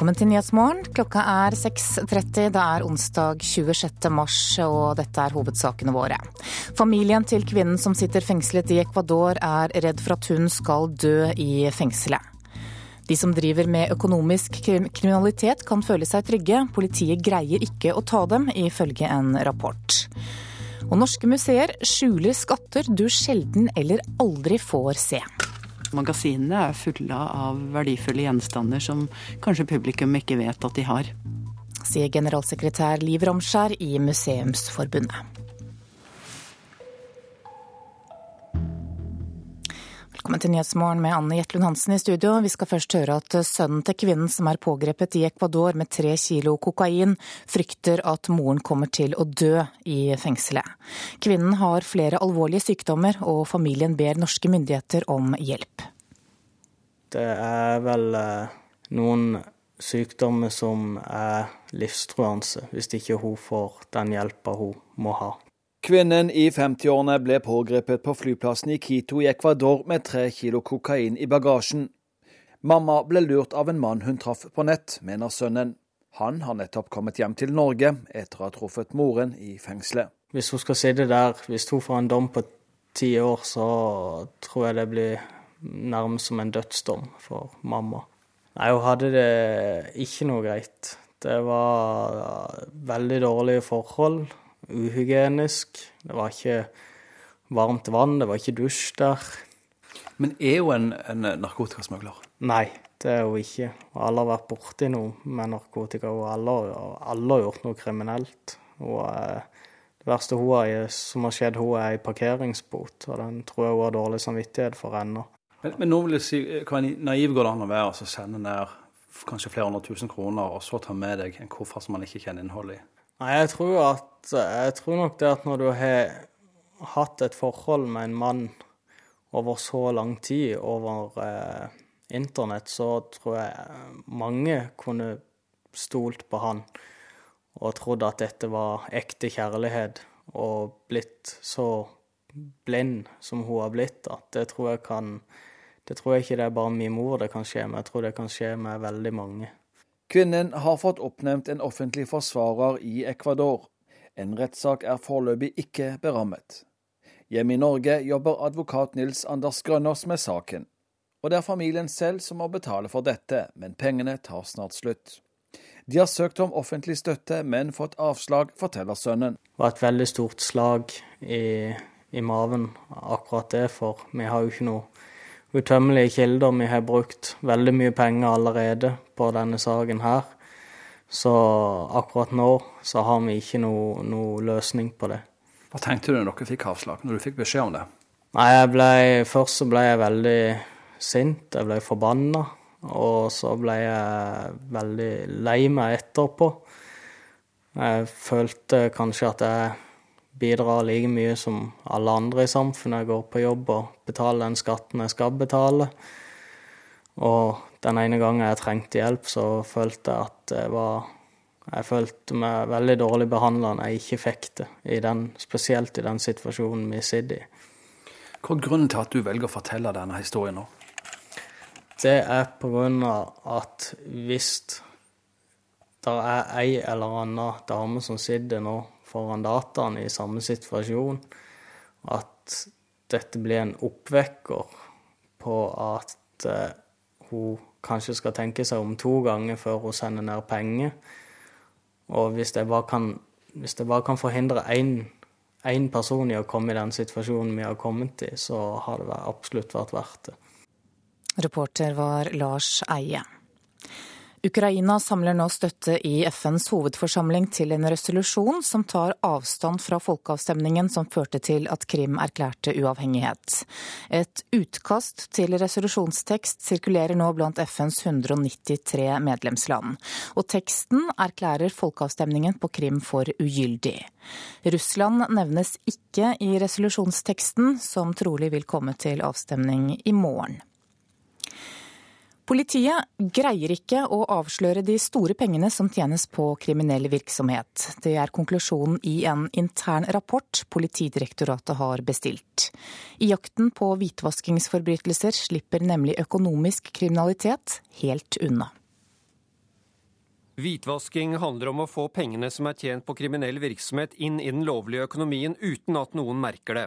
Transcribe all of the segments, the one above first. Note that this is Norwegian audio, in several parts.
Velkommen til Nyhetsmorgen. Klokka er 6.30. Det er onsdag 26. mars, og dette er hovedsakene våre. Familien til kvinnen som sitter fengslet i Ecuador er redd for at hun skal dø i fengselet. De som driver med økonomisk kriminalitet kan føle seg trygge. Politiet greier ikke å ta dem, ifølge en rapport. Og norske museer skjuler skatter du sjelden eller aldri får se. Magasinene er fulle av verdifulle gjenstander som kanskje publikum ikke vet at de har. Sier generalsekretær Liv Ramskjær i Museumsforbundet. Velkommen til Nyhetsmorgen med Anne Jetlund Hansen i studio. Vi skal først høre at sønnen til kvinnen som er pågrepet i Ecuador med tre kilo kokain, frykter at moren kommer til å dø i fengselet. Kvinnen har flere alvorlige sykdommer, og familien ber norske myndigheter om hjelp. Det er vel eh, noen sykdommer som er livstruende, hvis ikke hun får den hjelpa hun må ha. Kvinnen i 50-årene ble pågrepet på flyplassen i Quito i Ecuador med tre kilo kokain i bagasjen. Mamma ble lurt av en mann hun traff på nett, mener sønnen. Han har nettopp kommet hjem til Norge etter å ha truffet moren i fengselet. Hvis hun skal sitte der, hvis hun får en dom på ti år, så tror jeg det blir nærmest som en dødsdom for mamma. Nei, hun hadde det ikke noe greit. Det var veldig dårlige forhold uhygienisk. Det var ikke varmt vann, det var ikke dusj der. Men er hun en, en narkotikasmugler? Nei, det er hun ikke. Alle har vært borti noe med narkotika, og alle, aldri, har gjort noe kriminelt. Og det verste hun har, som har skjedd, hun er i parkeringsbot, og den tror jeg hun har dårlig samvittighet for ennå. Men, men nå vil jeg si, hva naiv går det an å være å sende ned kanskje flere hundre tusen kroner, og så ta med deg en koffert som man ikke kjenner innholdet i? Nei, jeg tror, at, jeg tror nok det at når du har hatt et forhold med en mann over så lang tid over eh, internett, så tror jeg mange kunne stolt på han og trodd at dette var ekte kjærlighet, og blitt så blind som hun har blitt, at det tror jeg kan Det tror jeg ikke det er bare min mor det kan skje med, jeg tror det kan skje med veldig mange. Kvinnen har fått oppnevnt en offentlig forsvarer i Ecuador. En rettssak er foreløpig ikke berammet. Hjemme i Norge jobber advokat Nils Anders Grønnås med saken. Og det er familien selv som må betale for dette, men pengene tar snart slutt. De har søkt om offentlig støtte, men fått avslag, forteller sønnen. Det var et veldig stort slag i, i maven, akkurat det, for vi har jo ikke noe utømmelige kilder. Vi har brukt veldig mye penger allerede på denne saken her. Så akkurat nå så har vi ikke noe, noe løsning på det. Hva tenkte du når dere fikk avslag, når du fikk beskjed om det? Nei, ble, Først så ble jeg veldig sint, jeg ble forbanna. Og så ble jeg veldig lei meg etterpå. Jeg følte kanskje at jeg bidrar like mye som alle andre i samfunnet. Jeg går på jobb og betaler den skatten jeg skal betale. Og den ene gangen jeg trengte hjelp, så følte jeg at jeg var Jeg følte meg veldig dårlig behandla når jeg ikke fikk det, i den, spesielt i den situasjonen vi sitter i. Hva er grunnen til at du velger å fortelle denne historien nå? Det er på grunn av at hvis det er ei eller annen dame som sitter nå foran dataen i samme situasjon, at dette blir en oppvekker på at eh, hun kanskje skal tenke seg om to ganger før hun sender ned penger. Og hvis jeg bare kan, jeg bare kan forhindre én person i å komme i den situasjonen vi har kommet i, så har det absolutt vært verdt det. Reporter var Lars Eie. Ukraina samler nå støtte i FNs hovedforsamling til en resolusjon som tar avstand fra folkeavstemningen som førte til at Krim erklærte uavhengighet. Et utkast til resolusjonstekst sirkulerer nå blant FNs 193 medlemsland. Og teksten erklærer folkeavstemningen på Krim for ugyldig. Russland nevnes ikke i resolusjonsteksten, som trolig vil komme til avstemning i morgen. Politiet greier ikke å avsløre de store pengene som tjenes på kriminell virksomhet. Det er konklusjonen i en intern rapport Politidirektoratet har bestilt. I jakten på hvitvaskingsforbrytelser slipper nemlig økonomisk kriminalitet helt unna. Hvitvasking handler om å få pengene som er tjent på kriminell virksomhet inn i den lovlige økonomien uten at noen merker det.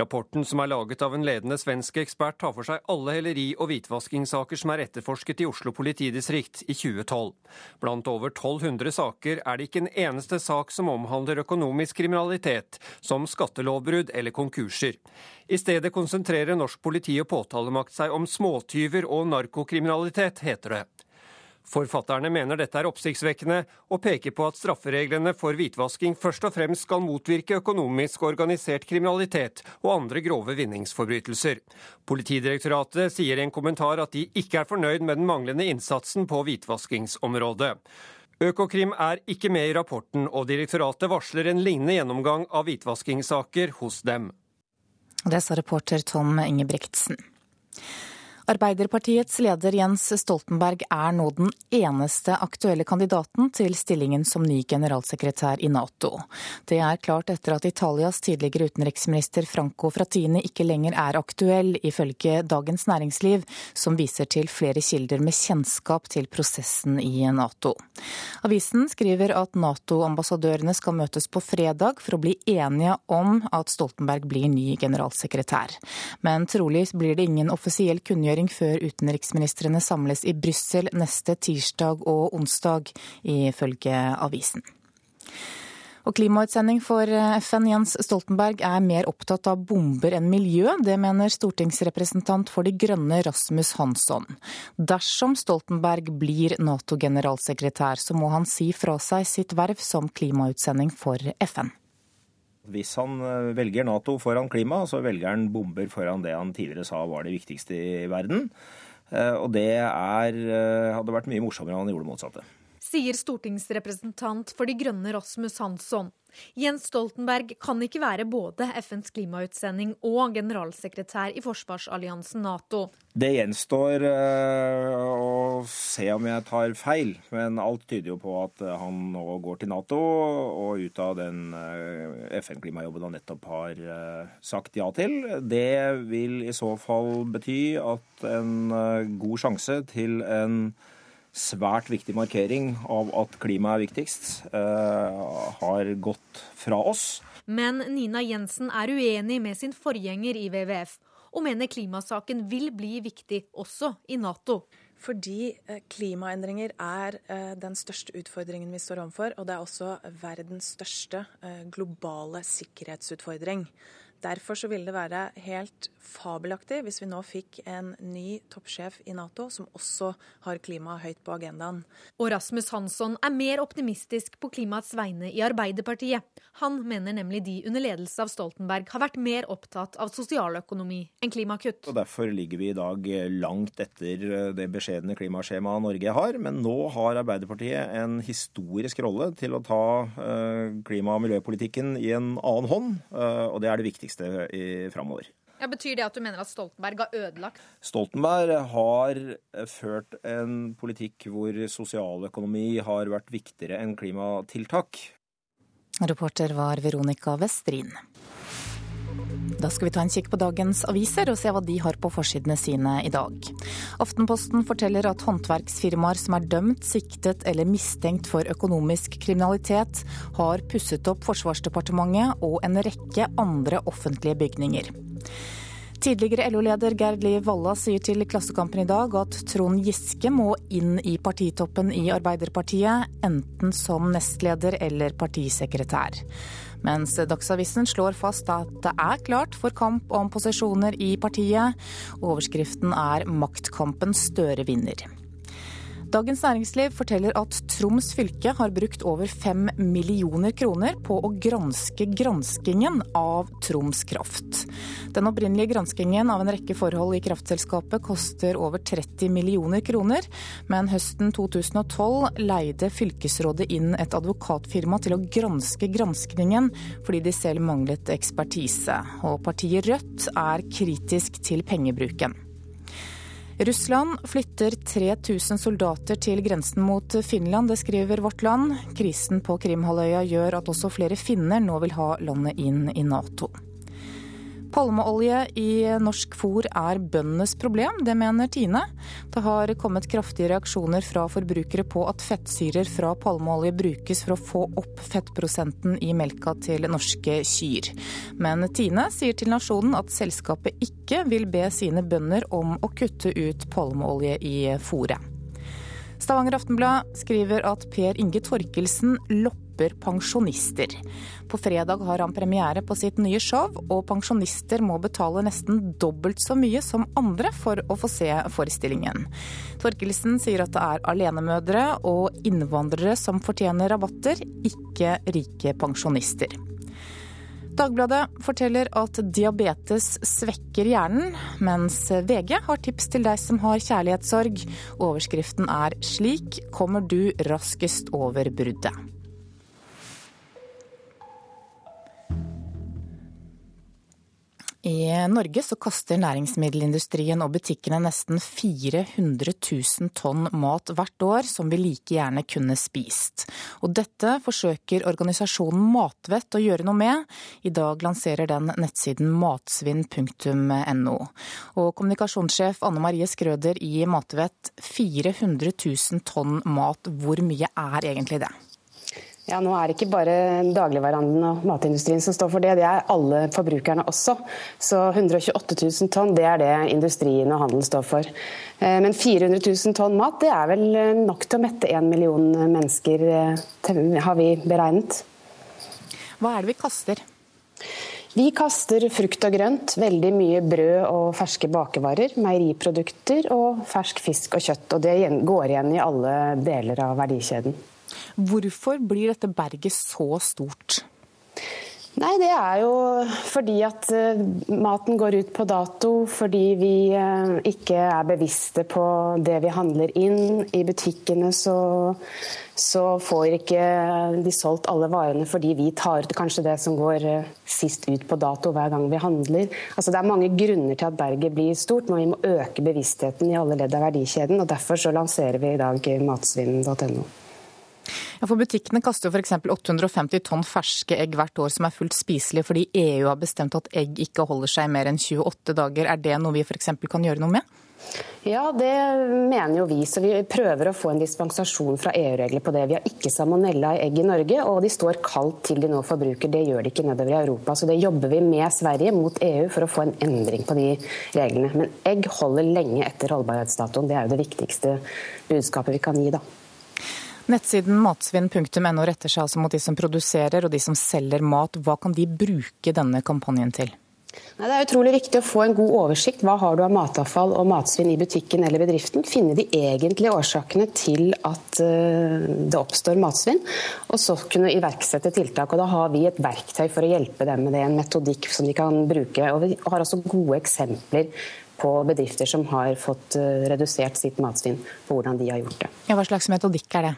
Rapporten som er laget av en ledende svensk ekspert tar for seg alle helleri- og hvitvaskingssaker som er etterforsket i Oslo politidistrikt i 2012. Blant over 1200 saker er det ikke en eneste sak som omhandler økonomisk kriminalitet, som skattelovbrudd eller konkurser. I stedet konsentrerer norsk politi og påtalemakt seg om småtyver og narkokriminalitet, heter det. Forfatterne mener dette er oppsiktsvekkende, og peker på at straffereglene for hvitvasking først og fremst skal motvirke økonomisk organisert kriminalitet og andre grove vinningsforbrytelser. Politidirektoratet sier i en kommentar at de ikke er fornøyd med den manglende innsatsen på hvitvaskingsområdet. Økokrim er ikke med i rapporten, og direktoratet varsler en lignende gjennomgang av hvitvaskingssaker hos dem. Det sa reporter Tom Ingebrigtsen. Arbeiderpartiets leder Jens Stoltenberg er nå den eneste aktuelle kandidaten til stillingen som ny generalsekretær i Nato. Det er klart etter at Italias tidligere utenriksminister Franco Frattini ikke lenger er aktuell, ifølge Dagens Næringsliv, som viser til flere kilder med kjennskap til prosessen i Nato. Avisen skriver at Nato-ambassadørene skal møtes på fredag for å bli enige om at Stoltenberg blir ny generalsekretær. Men trolig blir det ingen offisiell kunngjøring orientering før utenriksministrene samles i Brussel neste tirsdag og onsdag, ifølge avisen. Og Klimautsending for FN Jens Stoltenberg er mer opptatt av bomber enn miljø. Det mener stortingsrepresentant for De grønne Rasmus Hansson. Dersom Stoltenberg blir Nato-generalsekretær, så må han si fra seg sitt verv som klimautsending for FN. Hvis han eh, velger Nato foran klima, så velger han bomber foran det han tidligere sa var det viktigste i verden. Eh, og det er, eh, hadde vært mye morsommere om han gjorde det motsatte. Sier stortingsrepresentant for De grønne Rasmus Hansson. Jens Stoltenberg kan ikke være både FNs klimautsending og generalsekretær i forsvarsalliansen Nato. Det gjenstår uh, å se om jeg tar feil, men alt tyder jo på at han nå går til Nato og ut av den uh, FN-klimajobben han nettopp har sagt ja til. Det vil i så fall bety at en god sjanse til en svært viktig markering av at klimaet er viktigst, eh, har gått fra oss. Men Nina Jensen er uenig med sin forgjenger i WWF, og mener klimasaken vil bli viktig også i Nato. Fordi eh, klimaendringer er eh, den største utfordringen vi står overfor, og det er også verdens største globale sikkerhetsutfordring. Derfor så ville det være helt fabelaktig hvis vi nå fikk en ny toppsjef i Nato som også har klima høyt på agendaen. Og Rasmus Hansson er mer optimistisk på klimaets vegne i Arbeiderpartiet. Han mener nemlig de under ledelse av Stoltenberg har vært mer opptatt av sosialøkonomi enn klimakutt. Og Derfor ligger vi i dag langt etter det beskjedne klimaskjemaet Norge har. Men nå har Arbeiderpartiet en historisk rolle til å ta eh, klima- og miljøpolitikken i en annen hånd, eh, og det er det viktigste viktigste framover. Ja, betyr det at du mener at Stoltenberg har ødelagt? Stoltenberg har ført en politikk hvor sosialøkonomi har vært viktigere enn klimatiltak. Reporter var Veronica Westrin. Da skal vi ta en kikk på dagens aviser og se hva de har på forsidene sine i dag. Aftenposten forteller at håndverksfirmaer som er dømt, siktet eller mistenkt for økonomisk kriminalitet, har pusset opp Forsvarsdepartementet og en rekke andre offentlige bygninger. Tidligere LO-leder Gerd Liv Valla sier til Klassekampen i dag at Trond Giske må inn i partitoppen i Arbeiderpartiet, enten som nestleder eller partisekretær. Mens Dagsavisen slår fast at det er klart for kamp om posisjoner i partiet. Overskriften er 'Maktkampen Støre vinner'. Dagens Næringsliv forteller at Troms fylke har brukt over fem millioner kroner på å granske granskingen av Troms Kraft. Den opprinnelige granskingen av en rekke forhold i kraftselskapet koster over 30 millioner kroner, men høsten 2012 leide fylkesrådet inn et advokatfirma til å granske granskningen, fordi de selv manglet ekspertise. Og partiet Rødt er kritisk til pengebruken. Russland flytter 3000 soldater til grensen mot Finland, det skriver Vårt Land. Krisen på Krimhalvøya gjør at også flere finner nå vil ha landet inn i Nato. Palmeolje i norsk fôr er bøndenes problem, det mener Tine. Det har kommet kraftige reaksjoner fra forbrukere på at fettsyrer fra palmeolje brukes for å få opp fettprosenten i melka til norske kyr. Men Tine sier til Nasjonen at selskapet ikke vil be sine bønder om å kutte ut palmeolje i fôret. Stavanger Aftenblad skriver at Per Inge Torkelsen lopper pensjonister. På fredag har han premiere på sitt nye show, og pensjonister må betale nesten dobbelt så mye som andre for å få se forestillingen. Torkelsen sier at det er alenemødre og innvandrere som fortjener rabatter, ikke rike pensjonister. Dagbladet forteller at diabetes svekker hjernen, mens VG har tips til deg som har kjærlighetssorg. Overskriften er 'Slik kommer du raskest over bruddet'. I Norge så kaster næringsmiddelindustrien og butikkene nesten 400 000 tonn mat hvert år som vi like gjerne kunne spist. Og dette forsøker organisasjonen Matvett å gjøre noe med. I dag lanserer den nettsiden matsvinn.no. Og kommunikasjonssjef Anne Marie Skrøder i Matvett, 400 000 tonn mat, hvor mye er egentlig det? Ja, Nå er det ikke bare dagligvarehandelen og matindustrien som står for det, det er alle forbrukerne også. Så 128 000 tonn, det er det industrien og handelen står for. Eh, men 400 000 tonn mat, det er vel eh, nok til å mette én million mennesker, eh, har vi beregnet. Hva er det vi kaster? Vi kaster frukt og grønt, veldig mye brød og ferske bakevarer, meieriprodukter og fersk fisk og kjøtt. Og det går igjen i alle deler av verdikjeden. Hvorfor blir dette berget så stort? Nei, Det er jo fordi at uh, maten går ut på dato, fordi vi uh, ikke er bevisste på det vi handler inn. I butikkene så, så, får ikke de solgt alle varene fordi vi tar ut kanskje det som går uh, sist ut på dato hver gang vi handler. Altså, det er mange grunner til at berget blir stort, men vi må øke bevisstheten i alle ledd av verdikjeden. og Derfor så lanserer vi i dag matsvinn.no. Ja, for Butikkene kaster jo f.eks. 850 tonn ferske egg hvert år som er fullt spiselige fordi EU har bestemt at egg ikke holder seg mer enn 28 dager. Er det noe vi f.eks. kan gjøre noe med? Ja, det mener jo vi. Så vi prøver å få en dispensasjon fra EU-regler på det. Vi har ikke salmonella i egg i Norge, og de står kaldt til de nå forbruker. Det gjør de ikke nedover i Europa. Så det jobber vi med Sverige mot EU for å få en endring på de reglene. Men egg holder lenge etter holdbarhetsdatoen. Det er jo det viktigste budskapet vi kan gi, da. Nettsiden matsvinn.no retter seg altså mot de som produserer og de som selger mat. Hva kan de bruke denne kampanjen til? Det er utrolig viktig å få en god oversikt. Hva har du av matavfall og matsvinn i butikken eller bedriften? Finne de egentlige årsakene til at eh, det oppstår matsvinn, og så kunne iverksette tiltak. Og Da har vi et verktøy for å hjelpe dem med det, en metodikk som de kan bruke. Og Vi har også gode eksempler på bedrifter som har fått eh, redusert sitt matsvinn, på hvordan de har gjort det. Ja, hva slags metodikk er det?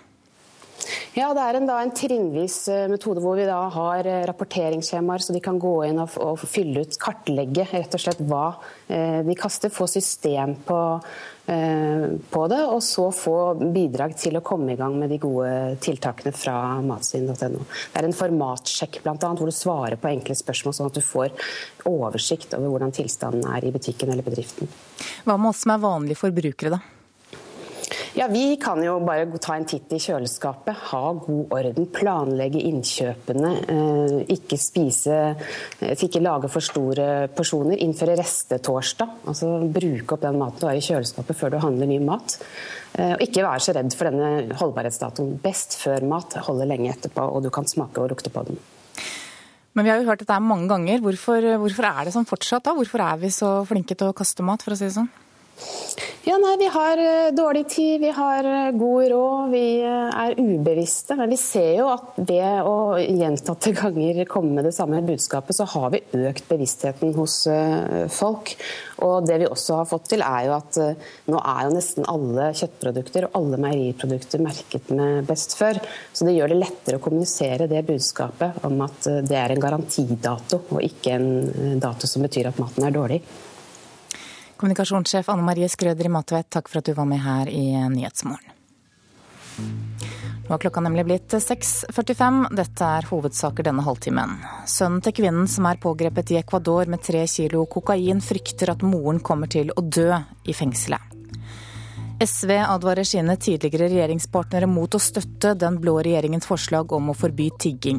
Ja, Det er en, da, en trinnvis eh, metode hvor vi da har eh, rapporteringsskjemaer, så de kan gå inn og, og, fylle ut, kartlegge rett og slett hva eh, de kaster. Få system på, eh, på, det, og så få bidrag til å komme i gang med de gode tiltakene fra matsvinn.no. Det er en formatsjekk blant annet, hvor du svarer på enkle spørsmål, sånn at du får oversikt over hvordan tilstanden er i butikken eller bedriften. Hva med oss som er vanlige forbrukere, da? Ja, Vi kan jo bare ta en titt i kjøleskapet, ha god orden, planlegge innkjøpene. Eh, ikke spise, eh, ikke lage for store porsjoner. Innføre restetorsdag. Altså bruke opp den maten du har i kjøleskapet før du handler ny mat. Eh, og ikke være så redd for denne holdbarhetsdatoen. Best før mat holder lenge etterpå, og du kan smake og lukte på den. Men vi har jo hørt dette mange ganger. Hvorfor, hvorfor er det sånn fortsatt? da? Hvorfor er vi så flinke til å kaste mat, for å si det sånn? Ja, nei, Vi har eh, dårlig tid, vi har eh, god råd, vi eh, er ubevisste. Men vi ser jo at ved å gjentatte ganger komme med det samme budskapet, så har vi økt bevisstheten hos folk. Og det vi også har fått til, er jo at nå er jo nesten alle kjøttprodukter og alle meieriprodukter merket med best før. Så det gjør det lettere å kommunisere det budskapet om at det er en garantidato, og ikke en dato som betyr at maten er dårlig. Kommunikasjonssjef Anne Marie Skrøder i Matveit, takk for at du var med her i Nyhetsmorgen. Nå har klokka nemlig blitt 6.45. Dette er hovedsaker denne halvtimen. Sønnen til kvinnen som er pågrepet i Ecuador med tre kilo kokain, frykter at moren kommer til å dø i fengselet. SV advarer sine tidligere regjeringspartnere mot å støtte den blå regjeringens forslag om å forby tigging.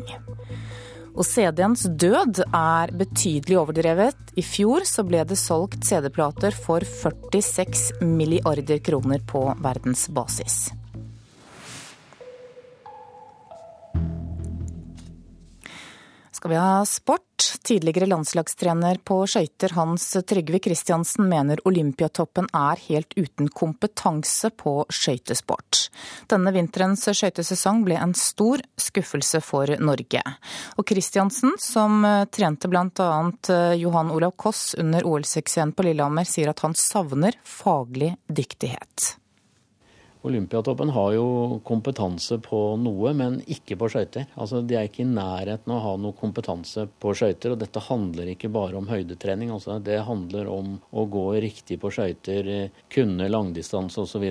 Og CD-ens død er betydelig overdrevet. I fjor så ble det solgt CD-plater for 46 milliarder kroner på verdensbasis. Skal vi ha sport. Tidligere landslagstrener på skøyter Hans Trygve Kristiansen mener Olympiatoppen er helt uten kompetanse på skøytesport. Denne vinterens skøytesesong ble en stor skuffelse for Norge. Og Kristiansen, som trente bl.a. Johan Olav Koss under OL-suksessen på Lillehammer, sier at han savner faglig dyktighet. Olympiatoppen har jo kompetanse på noe, men ikke på skøyter. Altså, de er ikke i nærheten av å ha noe kompetanse på skøyter. Og dette handler ikke bare om høydetrening. Altså, det handler om å gå riktig på skøyter, kunne langdistanse osv.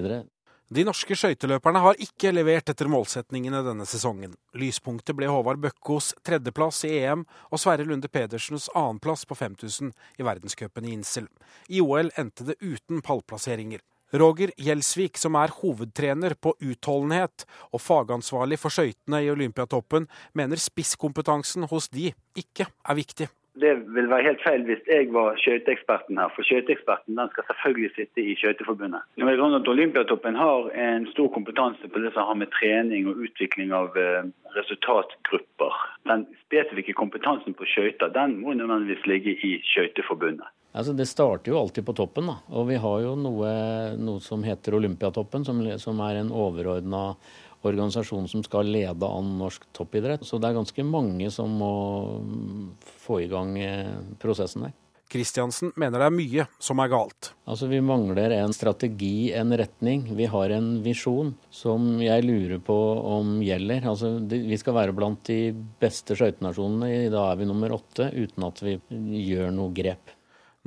De norske skøyteløperne har ikke levert etter målsetningene denne sesongen. Lyspunktet ble Håvard Bøkkos tredjeplass i EM og Sverre Lunde Pedersens annenplass på 5000 i verdenscupen i Insel. I OL endte det uten pallplasseringer. Roger Gjelsvik, som er hovedtrener på utholdenhet og fagansvarlig for skøytene i Olympiatoppen, mener spisskompetansen hos de ikke er viktig. Det vil være helt feil hvis jeg var skøyteeksperten her, for skøyteeksperten skal selvfølgelig sitte i Skøyteforbundet. Olympiatoppen har en stor kompetanse på det som har med trening og utvikling av eh, resultatgrupper. Den spesifikke kompetansen på skøyter den må nødvendigvis ligge i Skøyteforbundet. Altså, det starter jo alltid på toppen, da. Og vi har jo noe, noe som heter Olympiatoppen, som, som er en overordna organisasjon som skal lede an norsk toppidrett. Så det er ganske mange som må få i gang eh, prosessen der. Kristiansen mener det er mye som er galt. Altså Vi mangler en strategi, en retning. Vi har en visjon som jeg lurer på om gjelder. Altså Vi skal være blant de beste skøytenasjonene. Da er vi nummer åtte, uten at vi gjør noe grep.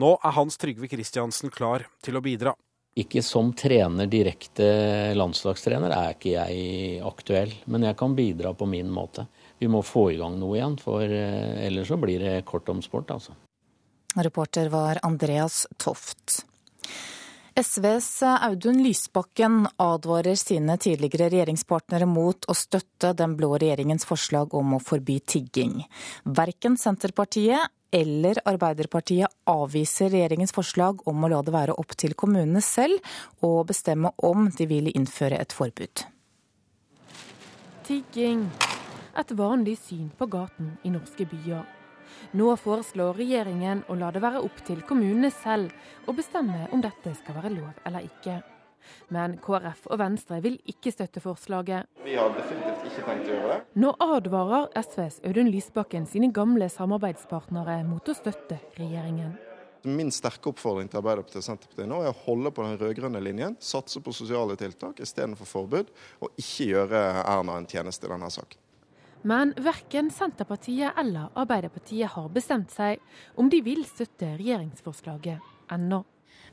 Nå er Hans Trygve Kristiansen klar til å bidra. Ikke som trener, direkte landslagstrener, er ikke jeg aktuell. Men jeg kan bidra på min måte. Vi må få i gang noe igjen, for eh, ellers så blir det kort om sport, altså. Reporter var Andreas Toft. SVs Audun Lysbakken advarer sine tidligere regjeringspartnere mot å støtte den blå regjeringens forslag om å forby tigging. Verken Senterpartiet eller Arbeiderpartiet avviser regjeringens forslag om å la det være opp til kommunene selv å bestemme om de vil innføre et forbud. Tigging. Et vanlig syn på gaten i norske byer. Nå foreslår regjeringen å la det være opp til kommunene selv å bestemme om dette skal være lov eller ikke. Men KrF og Venstre vil ikke støtte forslaget. Vi har definitivt ikke tenkt å gjøre det. Nå advarer SVs Audun Lysbakken sine gamle samarbeidspartnere mot å støtte regjeringen. Min sterke oppfordring til Arbeiderpartiet og Senterpartiet nå er å holde på den rød-grønne linjen, satse på sosiale tiltak istedenfor forbud, og ikke gjøre Erna en tjeneste i denne saken. Men verken Senterpartiet eller Arbeiderpartiet har bestemt seg om de vil støtte regjeringsforslaget ennå.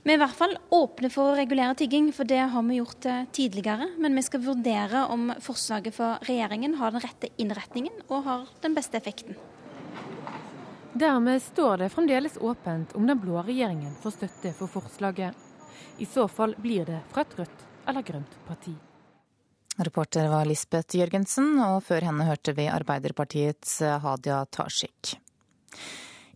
Vi er i hvert fall åpne for å regulere tigging, for det har vi gjort eh, tidligere. Men vi skal vurdere om forslaget for regjeringen har den rette innretningen og har den beste effekten. Dermed står det fremdeles åpent om den blå regjeringen får støtte for forslaget. I så fall blir det fra et rødt eller grønt parti. Reporter var Lisbeth Jørgensen, og før henne hørte vi Arbeiderpartiets Hadia Tajik.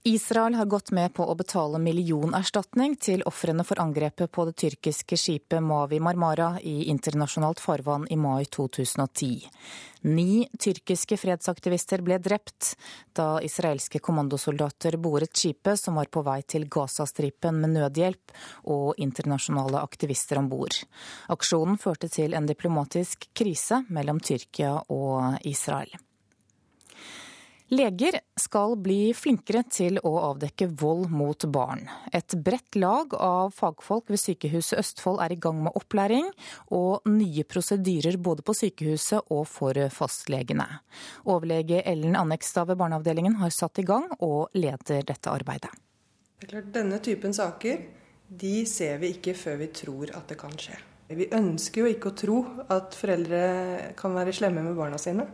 Israel har gått med på å betale millionerstatning til ofrene for angrepet på det tyrkiske skipet Mavi Marmara i internasjonalt farvann i mai 2010. Ni tyrkiske fredsaktivister ble drept da israelske kommandosoldater boret skipet som var på vei til Gazastripen med nødhjelp og internasjonale aktivister om bord. Aksjonen førte til en diplomatisk krise mellom Tyrkia og Israel. Leger skal bli flinkere til å avdekke vold mot barn. Et bredt lag av fagfolk ved Sykehuset Østfold er i gang med opplæring og nye prosedyrer både på sykehuset og for fastlegene. Overlege Ellen Annekstad ved barneavdelingen har satt i gang og leder dette arbeidet. Det er klart, Denne typen saker de ser vi ikke før vi tror at det kan skje. Vi ønsker jo ikke å tro at foreldre kan være slemme med barna sine.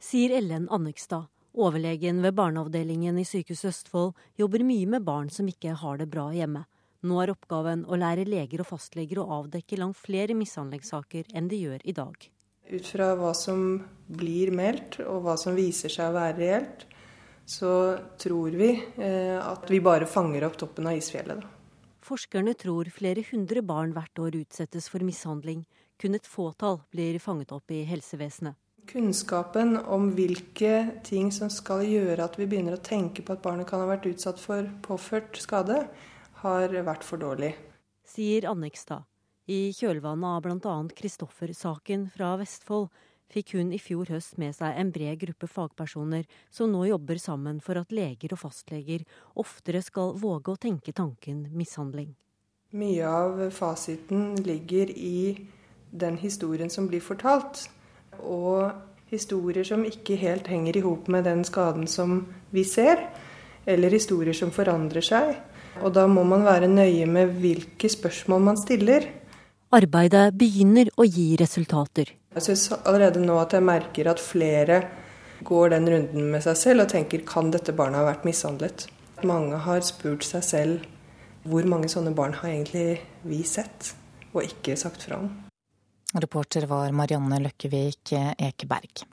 Sier Ellen Annekstad. Overlegen ved barneavdelingen i Sykehuset Østfold jobber mye med barn som ikke har det bra hjemme. Nå er oppgaven å lære leger og fastleger å avdekke langt flere mishandlingssaker enn de gjør i dag. Ut fra hva som blir meldt, og hva som viser seg å være reelt, så tror vi eh, at vi bare fanger opp toppen av isfjellet. Da. Forskerne tror flere hundre barn hvert år utsettes for mishandling. Kun et fåtall blir fanget opp i helsevesenet. Kunnskapen om hvilke ting som skal gjøre at vi begynner å tenke på at barnet kan ha vært utsatt for påført skade, har vært for dårlig. Sier Annekstad. I kjølvannet av bl.a. Kristoffer-saken fra Vestfold fikk hun i fjor høst med seg en bred gruppe fagpersoner som nå jobber sammen for at leger og fastleger oftere skal våge å tenke tanken mishandling. Mye av fasiten ligger i den historien som blir fortalt, og historier som ikke helt henger i hop med den skaden som vi ser, eller historier som forandrer seg. Og da må man være nøye med hvilke spørsmål man stiller. Arbeidet begynner å gi resultater. Jeg syns allerede nå at jeg merker at flere går den runden med seg selv og tenker kan dette barnet ha vært mishandlet? Mange har spurt seg selv hvor mange sånne barn har egentlig vi sett, og ikke sagt fra om. Reporter var Marianne Løkkevik Ekeberg.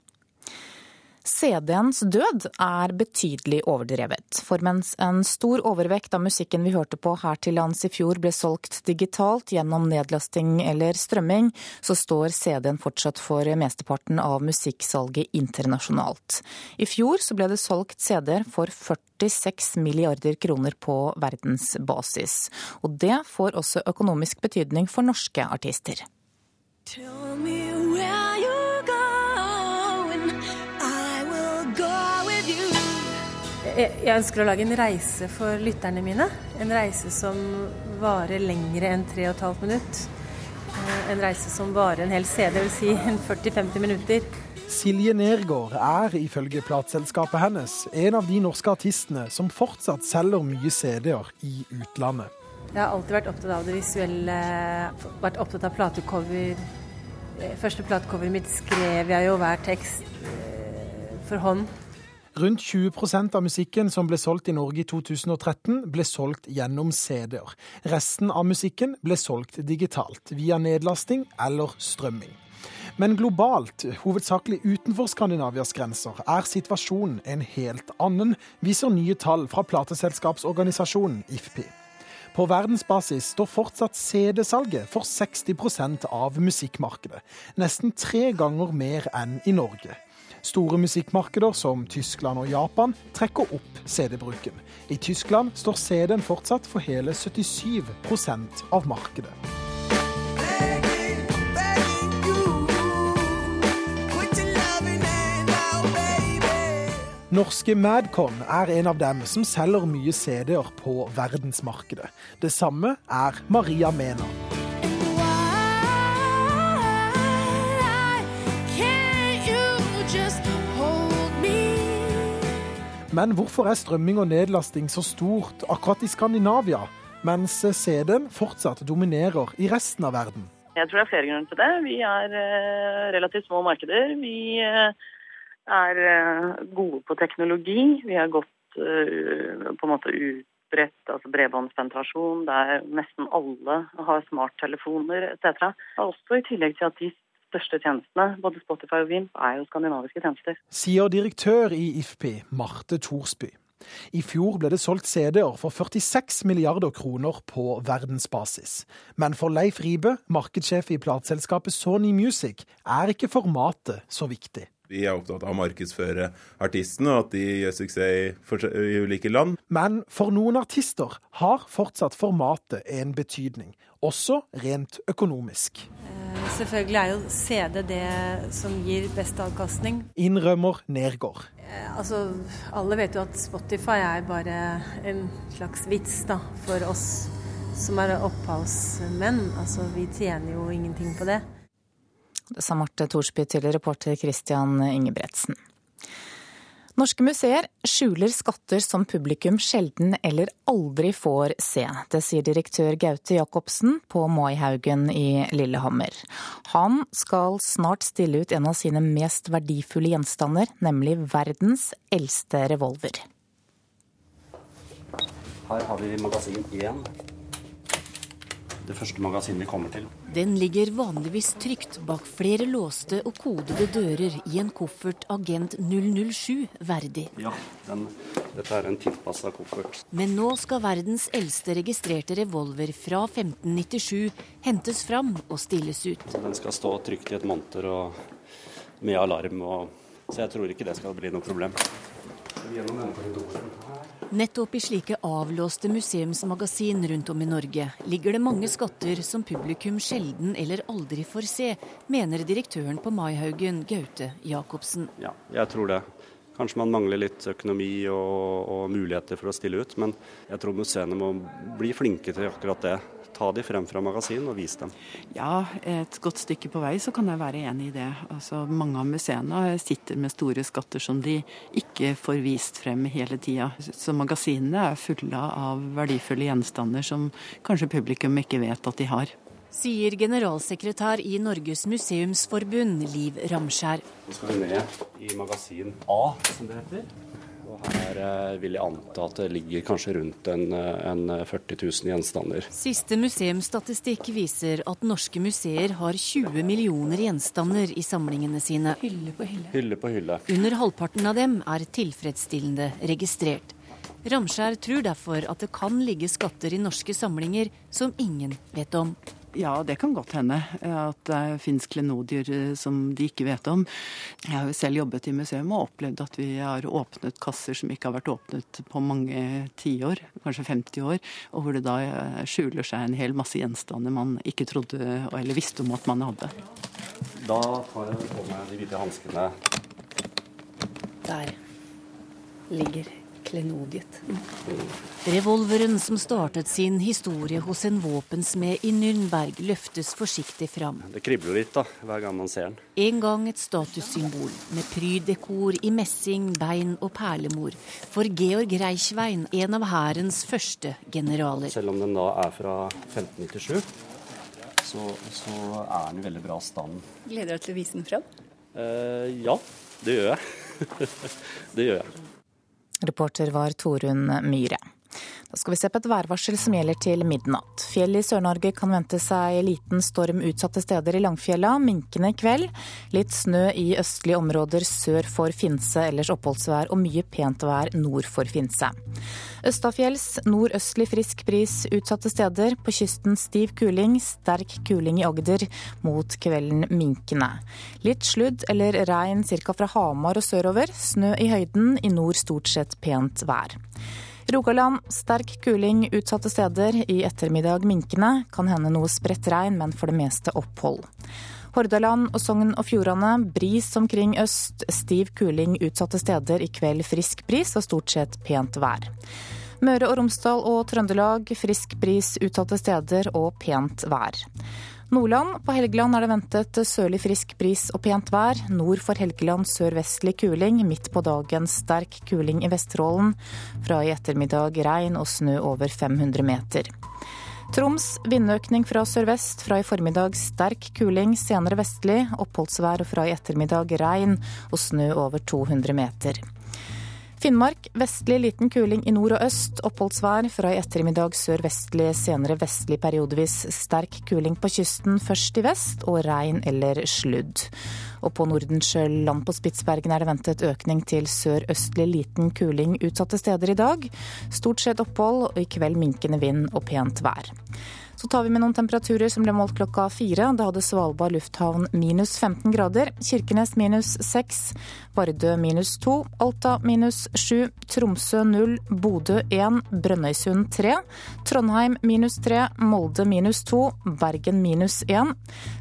CD-ens død er betydelig overdrevet. For mens en stor overvekt av musikken vi hørte på her til lands i fjor ble solgt digitalt gjennom nedlasting eller strømming, så står CD-en fortsatt for mesteparten av musikksalget internasjonalt. I fjor så ble det solgt CD-er for 46 milliarder kroner på verdensbasis. Og det får også økonomisk betydning for norske artister. Tell me Jeg ønsker å lage en reise for lytterne mine. En reise som varer lengre enn 3 15 minutt. Eh, en reise som varer en hel CD, dvs. Si 40-50 minutter. Silje Nergård er ifølge plateselskapet hennes en av de norske artistene som fortsatt selger mye CD-er i utlandet. Jeg har alltid vært opptatt av det visuelle, vært opptatt av platecover. Eh, første platecoveret mitt skrev jeg jo hver tekst eh, for hånd. Rundt 20% av musikken som ble solgt i Norge i 2013, ble solgt gjennom CD-er. Resten av musikken ble solgt digitalt, via nedlasting eller strømming. Men globalt, hovedsakelig utenfor Skandinavias grenser, er situasjonen en helt annen, viser nye tall fra plateselskapsorganisasjonen IFPI. På verdensbasis står fortsatt CD-salget for 60% av musikkmarkedet. Nesten tre ganger mer enn i Norge. Store musikkmarkeder som Tyskland og Japan trekker opp CD-bruken. I Tyskland står CD-en fortsatt for hele 77% av markedet. Norske Madcon er en av dem som selger mye CD-er på verdensmarkedet. Det samme er Maria Mena. Men hvorfor er strømming og nedlasting så stort akkurat i Skandinavia, mens CD-en fortsatt dominerer i resten av verden? Jeg tror det er flere grunner til det. Vi er eh, relativt små markeder. Vi eh, er eh, gode på teknologi. Vi har gått på en måte utbredt altså bredbåndspenetrasjon der nesten alle har smarttelefoner etc. Også i tillegg til at de største tjenestene, både Spotify og Vimp, er jo skandinaviske tjenester. Sier direktør i IFPI, Marte Thorsby. I fjor ble det solgt CD-er for 46 milliarder kroner på verdensbasis. Men for Leif Ribe, markedssjef i plateselskapet Sony Music, er ikke formatet så viktig. Vi er opptatt av å markedsføre artistene, og at de gjør suksess i ulike land. Men for noen artister har fortsatt formatet en betydning, også rent økonomisk. Eh, selvfølgelig er jo CD det som gir best avkastning. Innrømmer Nergård. Eh, altså, alle vet jo at Spotify er bare en slags vits da, for oss som er opphavsmenn. Altså, vi tjener jo ingenting på det. Det sa Marte Thorsby til reporter Christian Ingebretsen. Norske museer skjuler skatter som publikum sjelden eller aldri får se. Det sier direktør Gaute Jacobsen på Maihaugen i Lillehammer. Han skal snart stille ut en av sine mest verdifulle gjenstander, nemlig verdens eldste revolver. Her har vi magasin én det første magasinet vi kommer til. Den ligger vanligvis trygt bak flere låste og kodede dører i en koffert Agent 007 verdig. Ja, den, dette er en tilpassa koffert. Men nå skal verdens eldste registrerte revolver fra 1597 hentes fram og stilles ut. Den skal stå trygt i et monter og med alarm, og, så jeg tror ikke det skal bli noe problem. Gjennom denne korridoren Nettopp i slike avlåste museumsmagasin rundt om i Norge ligger det mange skatter som publikum sjelden eller aldri får se, mener direktøren på Maihaugen, Gaute Jacobsen. Ja, jeg tror det. Kanskje man mangler litt økonomi og, og muligheter for å stille ut, men jeg tror museene må bli flinke til akkurat det ta de frem fra magasin og vise dem? Ja, et godt stykke på vei så kan jeg være enig i det. Altså, mange av museene sitter med store skatter som de ikke får vist frem hele tida. Så magasinene er fulle av verdifulle gjenstander som kanskje publikum ikke vet at de har. Sier generalsekretær i Norges museumsforbund, Liv Ramskjær. Nå skal vi ned i magasin A, som det heter. Og her eh, vil jeg anta at det ligger kanskje rundt en, eh, en 40 000 gjenstander. Siste museumsstatistikk viser at norske museer har 20 millioner gjenstander i samlingene sine. Hylle på hylle. Hylle på hylle. Under halvparten av dem er tilfredsstillende registrert. Ramskjær tror derfor at det kan ligge skatter i norske samlinger som ingen vet om. Ja, det kan godt hende at det fins klenodier eh, som de ikke vet om. Jeg har jo selv jobbet i museum og opplevd at vi har åpnet kasser som ikke har vært åpnet på mange tiår, kanskje 50 år, og hvor det da eh, skjuler seg en hel masse gjenstander man ikke trodde eller visste om at man hadde. Da tar jeg på meg de hvite hanskene. Der ligger klenodiet. Revolveren som startet sin historie hos en våpensmed i Nürnberg, løftes forsiktig fram. Det kribler litt da, hver gang man ser den. En gang et statussymbol med prydekor i messing, bein og perlemor for Georg Reichwein, en av hærens første generaler. Selv om den da er fra 1597, så, så er den i veldig bra stand. Gleder du deg til å vise den fram? Eh, ja, det gjør jeg. det gjør jeg. Reporter var Torunn Myhre. Da skal vi se på et værvarsel som gjelder til midnatt. Fjell i Sør-Norge kan vente seg liten storm utsatte steder i Langfjella. Minkende kveld. Litt snø i østlige områder sør for Finse, ellers oppholdsvær og mye pent vær nord for Finse. Østafjells nordøstlig frisk bris utsatte steder. På kysten stiv kuling, sterk kuling i Agder. Mot kvelden minkende. Litt sludd eller regn ca. fra Hamar og sørover. Snø i høyden, i nord stort sett pent vær. Rogaland sterk kuling utsatte steder. I ettermiddag minkende. Kan hende noe spredt regn, men for det meste opphold. Hordaland og Sogn og Fjordane bris omkring øst. Stiv kuling utsatte steder. I kveld frisk bris og stort sett pent vær. Møre og Romsdal og Trøndelag frisk bris utsatte steder og pent vær. Nordland. På Helgeland er det ventet sørlig frisk bris og pent vær. Nord for Helgeland sørvestlig kuling. Midt på dagen sterk kuling i Vesterålen. Fra i ettermiddag regn og snø over 500 meter. Troms vindøkning fra sørvest. Fra i formiddag sterk kuling, senere vestlig. Oppholdsvær fra i ettermiddag regn og snø over 200 meter. Finnmark vestlig liten kuling i nord og øst. Oppholdsvær fra i ettermiddag sørvestlig, senere vestlig periodevis sterk kuling på kysten, først i vest, og regn eller sludd. Og på Nordensjøland på Spitsbergen er det ventet økning til sørøstlig liten kuling utsatte steder i dag. Stort sett opphold, og i kveld minkende vind og pent vær. Så tar vi med noen temperaturer som ble målt klokka fire. Da hadde Svalbard lufthavn minus 15 grader, Kirkenes minus 6, Vardø minus 2, Alta minus 7, Tromsø 0, Bodø 1, Brønnøysund 3, Trondheim minus 3, Molde minus 2, Bergen minus 1,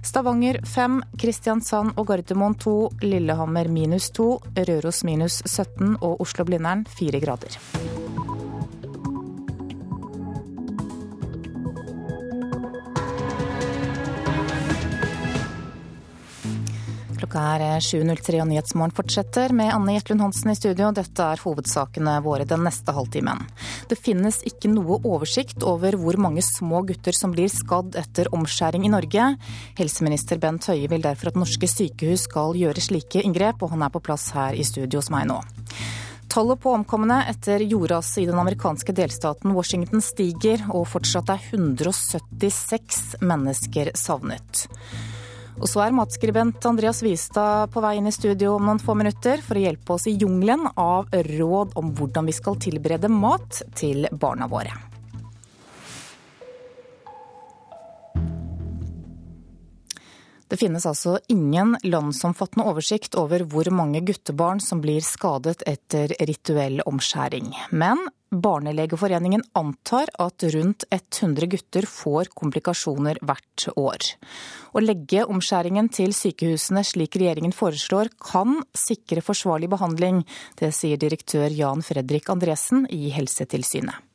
Stavanger 5, Kristiansand og Gardermoen 2, Lillehammer minus 2, Røros minus 17 og Oslo-Blindern 4 grader. Klokka er 7.03 og Nyhetsmorgen fortsetter med Anne Jetlund Hansen i studio. Dette er hovedsakene våre den neste halvtimen. Det finnes ikke noe oversikt over hvor mange små gutter som blir skadd etter omskjæring i Norge. Helseminister Bent Høie vil derfor at norske sykehus skal gjøre slike inngrep, og han er på plass her i studio hos meg nå. Tallet på omkomne etter jordraset i den amerikanske delstaten Washington stiger, og fortsatt er 176 mennesker savnet. Og så er matskribent Andreas Wistad på vei inn i studio om noen få minutter for å hjelpe oss i jungelen av råd om hvordan vi skal tilberede mat til barna våre. Det finnes altså ingen landsomfattende oversikt over hvor mange guttebarn som blir skadet etter rituell omskjæring. Men Barnelegeforeningen antar at rundt 100 gutter får komplikasjoner hvert år. Å legge omskjæringen til sykehusene slik regjeringen foreslår, kan sikre forsvarlig behandling. Det sier direktør Jan Fredrik Andresen i Helsetilsynet.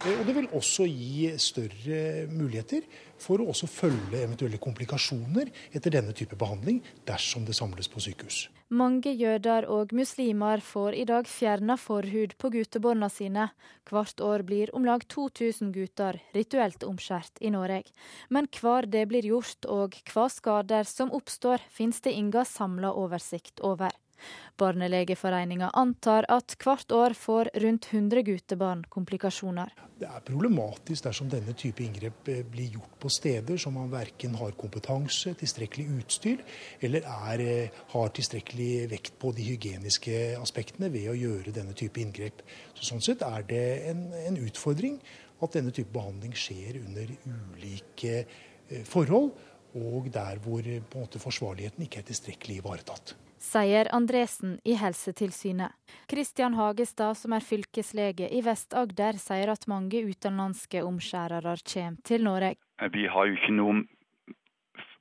Og det vil også gi større muligheter for å også følge eventuelle komplikasjoner etter denne type behandling, dersom det samles på sykehus. Mange jøder og muslimer får i dag fjerna forhud på guttebarna sine. Hvert år blir om lag 2000 gutter rituelt omskjært i Norge. Men hvor det blir gjort og hva skader som oppstår, finnes det ingen samla oversikt over. Barnelegeforeninga antar at hvert år får rundt 100 guttebarn komplikasjoner. Det er problematisk dersom denne type inngrep eh, blir gjort på steder som man verken har kompetanse, tilstrekkelig utstyr, eller er, eh, har tilstrekkelig vekt på de hygieniske aspektene ved å gjøre denne type inngrep. Så sånn sett er det en, en utfordring at denne type behandling skjer under ulike eh, forhold, og der hvor måte, forsvarligheten ikke er tilstrekkelig ivaretatt sier Andresen i Helsetilsynet. Kristian Hagestad, som er fylkeslege i Vest-Agder, sier at mange utenlandske omskjærere kommer til Norge. Vi har jo ikke noen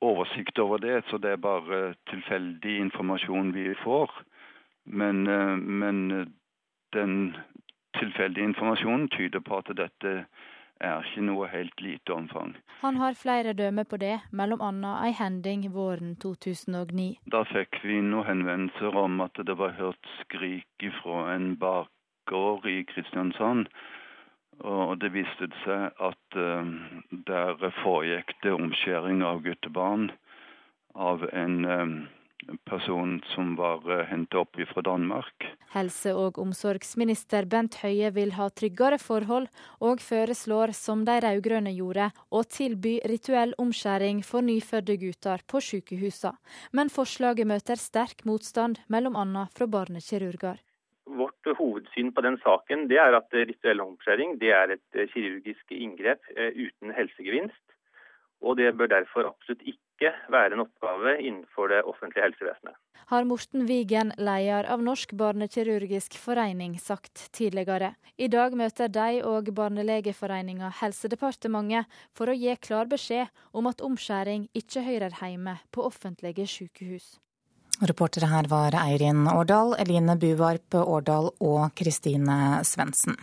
oversikt over det, så det er bare tilfeldig informasjon vi får. Men, eh, men den tilfeldige informasjonen tyder på at dette er ikke noe helt lite omfang. Han har flere dømmer på det, bl.a. ei hending våren 2009. Da fikk vi noen henvendelser om at det var hørt skrik fra en bakgård i Kristiansand. Og det viste seg at uh, der foregikk det omskjæring av guttebarn av en uh, person som var eh, hentet opp fra Danmark. Helse- og omsorgsminister Bent Høie vil ha tryggere forhold, og foreslår, som de rød-grønne gjorde, å tilby rituell omskjæring for nyfødte gutter på sykehusene. Men forslaget møter sterk motstand, bl.a. fra barnekirurger. Vårt hovedsyn på den saken det er at rituell omskjæring det er et eh, kirurgisk inngrep eh, uten helsegevinst. Og det bør derfor absolutt ikke ikke være en oppgave innenfor det offentlige helsevesenet. Har Morten Wigen, leder av Norsk barnekirurgisk forening, sagt tidligere. I dag møter de og Barnelegeforeninga Helsedepartementet for å gi klar beskjed om at omskjæring ikke hører hjemme på offentlige sykehus. Reportere her var Eirin Årdal, Eline Buvarp Årdal og Kristine Svendsen.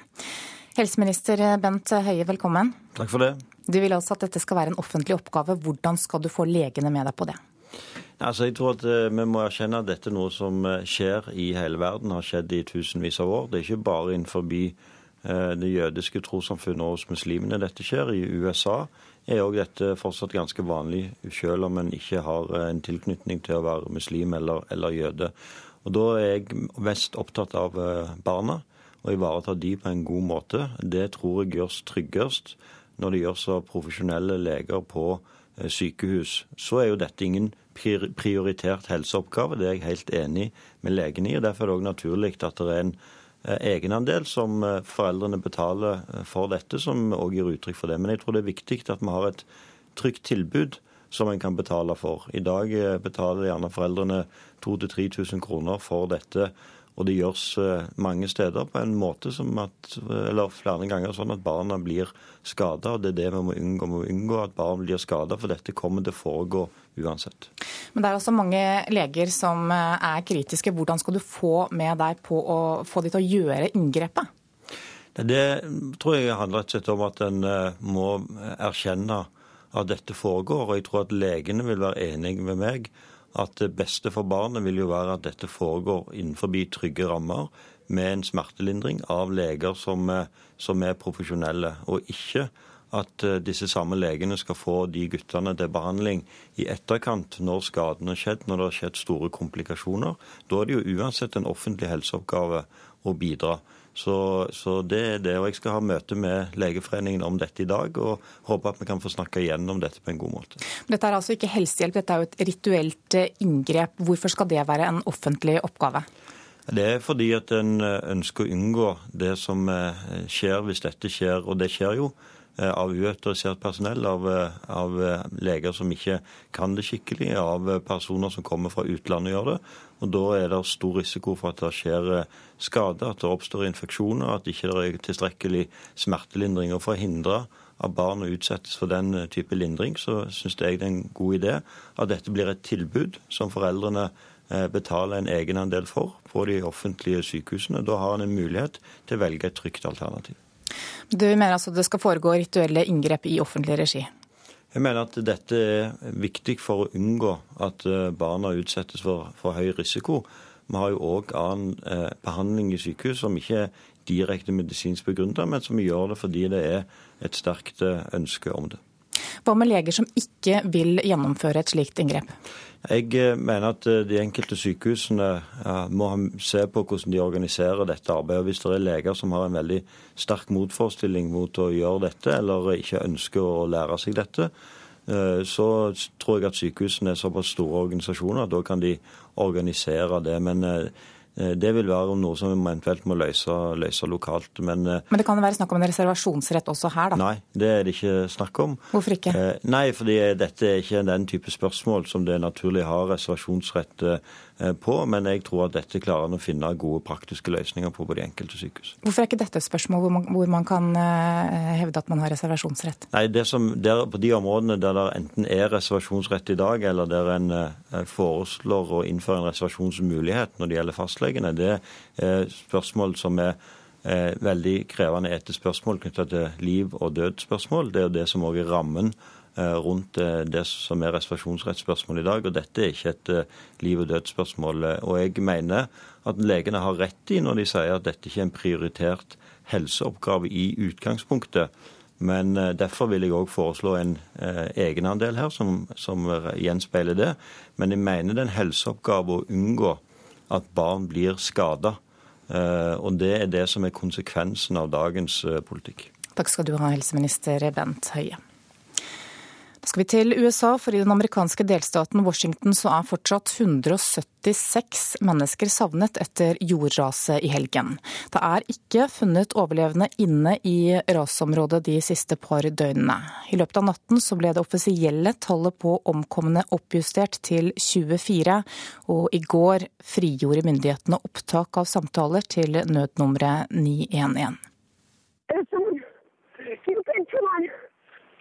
Helseminister Bent Høie, velkommen. Takk for det. Du vil altså at dette skal være en offentlig oppgave. Hvordan skal du få legene med deg på det? Altså, jeg tror at uh, Vi må erkjenne at dette er noe som uh, skjer i hele verden, har skjedd i tusenvis av år. Det er ikke bare innenfor uh, det jødiske trossamfunnet og hos muslimene dette skjer. I USA er òg dette fortsatt ganske vanlig, selv om en ikke har en tilknytning til å være muslim eller, eller jøde. Og Da er jeg mest opptatt av barna, og ivareta de på en god måte. Det tror jeg gjøres tryggest når det gjøres av profesjonelle leger på eh, sykehus, så er jo dette ingen prioritert helseoppgave. Det er jeg helt enig med legene i. og Derfor er det òg naturlig at det er en eh, egenandel som eh, foreldrene betaler for dette, som òg gir uttrykk for det. Men jeg tror det er viktig at vi har et trygt tilbud som en kan betale for. I dag betaler gjerne foreldrene 2000-3000 kroner for dette og det gjøres eh, mange steder på en måte som at, eller flere ganger sånn at barna blir skada. Og det er det vi må unngå. Vi må unngå at barn blir skada, for dette kommer til å foregå uansett. Men det er også mange leger som eh, er kritiske. Hvordan skal du få med deg på å få de til å gjøre inngrepet? Det tror jeg handler rett og slett om at en eh, må erkjenne at dette foregår. Og jeg tror at legene vil være enige med meg at det beste for barnet vil jo være at dette foregår innenfor trygge rammer med en smertelindring av leger som, som er profesjonelle, og ikke at eh, disse samme legene skal få de guttene til behandling i etterkant når skaden har skjedd, når det har skjedd store komplikasjoner. Da er det jo uansett en offentlig helseoppgave å bidra. Så, så, det er det. Og jeg skal ha møte med Legeforeningen om dette i dag, og håper at vi kan få snakke igjennom dette på en god måte. Dette er altså ikke helsehjelp, dette er jo et rituelt eh, inngrep. Hvorfor skal det være en offentlig oppgave? Det er fordi at en eh, ønsker å unngå det som skjer hvis dette skjer, og det skjer jo. Eh, av uautorisert personell, av, eh, av, eh, leger som ikke kan det skikkelig, av personer som kommer fra utlandet og gjør det. Og Da er det stor risiko for at det skjer skade, at det oppstår infeksjoner, at det ikke er tilstrekkelig smertelindring. Og For å hindre at barn utsettes for den type lindring, så syns jeg det er en god idé at dette blir et tilbud som foreldrene betaler en egenandel for på de offentlige sykehusene. Da har en en mulighet til å velge et trygt alternativ. Du mener altså det skal foregå rituelle inngrep i offentlig regi? Jeg mener at dette er viktig for å unngå at eh, barna utsettes for, for høy risiko. Vi har jo òg annen eh, behandling i sykehus som ikke er direkte medisinsk begrunnet, men som gjør det fordi det er et sterkt eh, ønske om det. Hva med leger som ikke vil gjennomføre et slikt inngrep? Jeg eh, mener at eh, de enkelte sykehusene må se på hvordan de organiserer dette arbeidet. Hvis det er leger som har en veldig sterk motforestilling mot å gjøre dette, eller ikke ønsker å lære seg dette, eh, så tror jeg at sykehusene er såpass store organisasjoner at da kan de organisere det. Men det vil være noe som vi eventuelt må løse, løse lokalt. Men, eh, Men det kan være snakk om en reservasjonsrett også her, da? Nei, det er det ikke snakk om. Hvorfor ikke? Eh, nei, fordi dette er ikke den type spørsmål som det naturlig har ha reservasjonsrett på. Men jeg tror at dette klarer en å finne gode praktiske løsninger på på de enkelte sykehus. Hvorfor er ikke dette et spørsmål hvor man, hvor man kan hevde at man har reservasjonsrett? Nei, det som, der, På de områdene der det enten er reservasjonsrett i dag, eller der en foreslår å innføre en reservasjonsmulighet når det gjelder fastlege, fastlegene, det er spørsmål som er eh, veldig krevende etter spørsmål knyttet til liv- og dødsspørsmål. Det er jo det som òg er rammen eh, rundt eh, det som er reservasjonsrettsspørsmålet i dag. og Dette er ikke et liv- og dødsspørsmål. Og jeg mener at legene har rett i når de sier at dette ikke er en prioritert helseoppgave i utgangspunktet. Men derfor vil jeg òg foreslå en eh, egenandel her som, som, gjenspeiler det. Men jeg mener det er en helseoppgave å unngå at barn blir skada. Eh, og det er det som er konsekvensen av dagens eh, politikk. Takk skal du ha, helseminister Bent Høie. Skal vi til USA, for i den amerikanske delstaten Washington så er fortsatt 176 mennesker savnet etter jordraset i helgen. Det er ikke funnet overlevende inne i rasområdet de siste par døgnene. I løpet av natten så ble det offisielle tallet på omkomne oppjustert til 24, og i går frigjorde myndighetene opptak av samtaler til nødnummeret 911.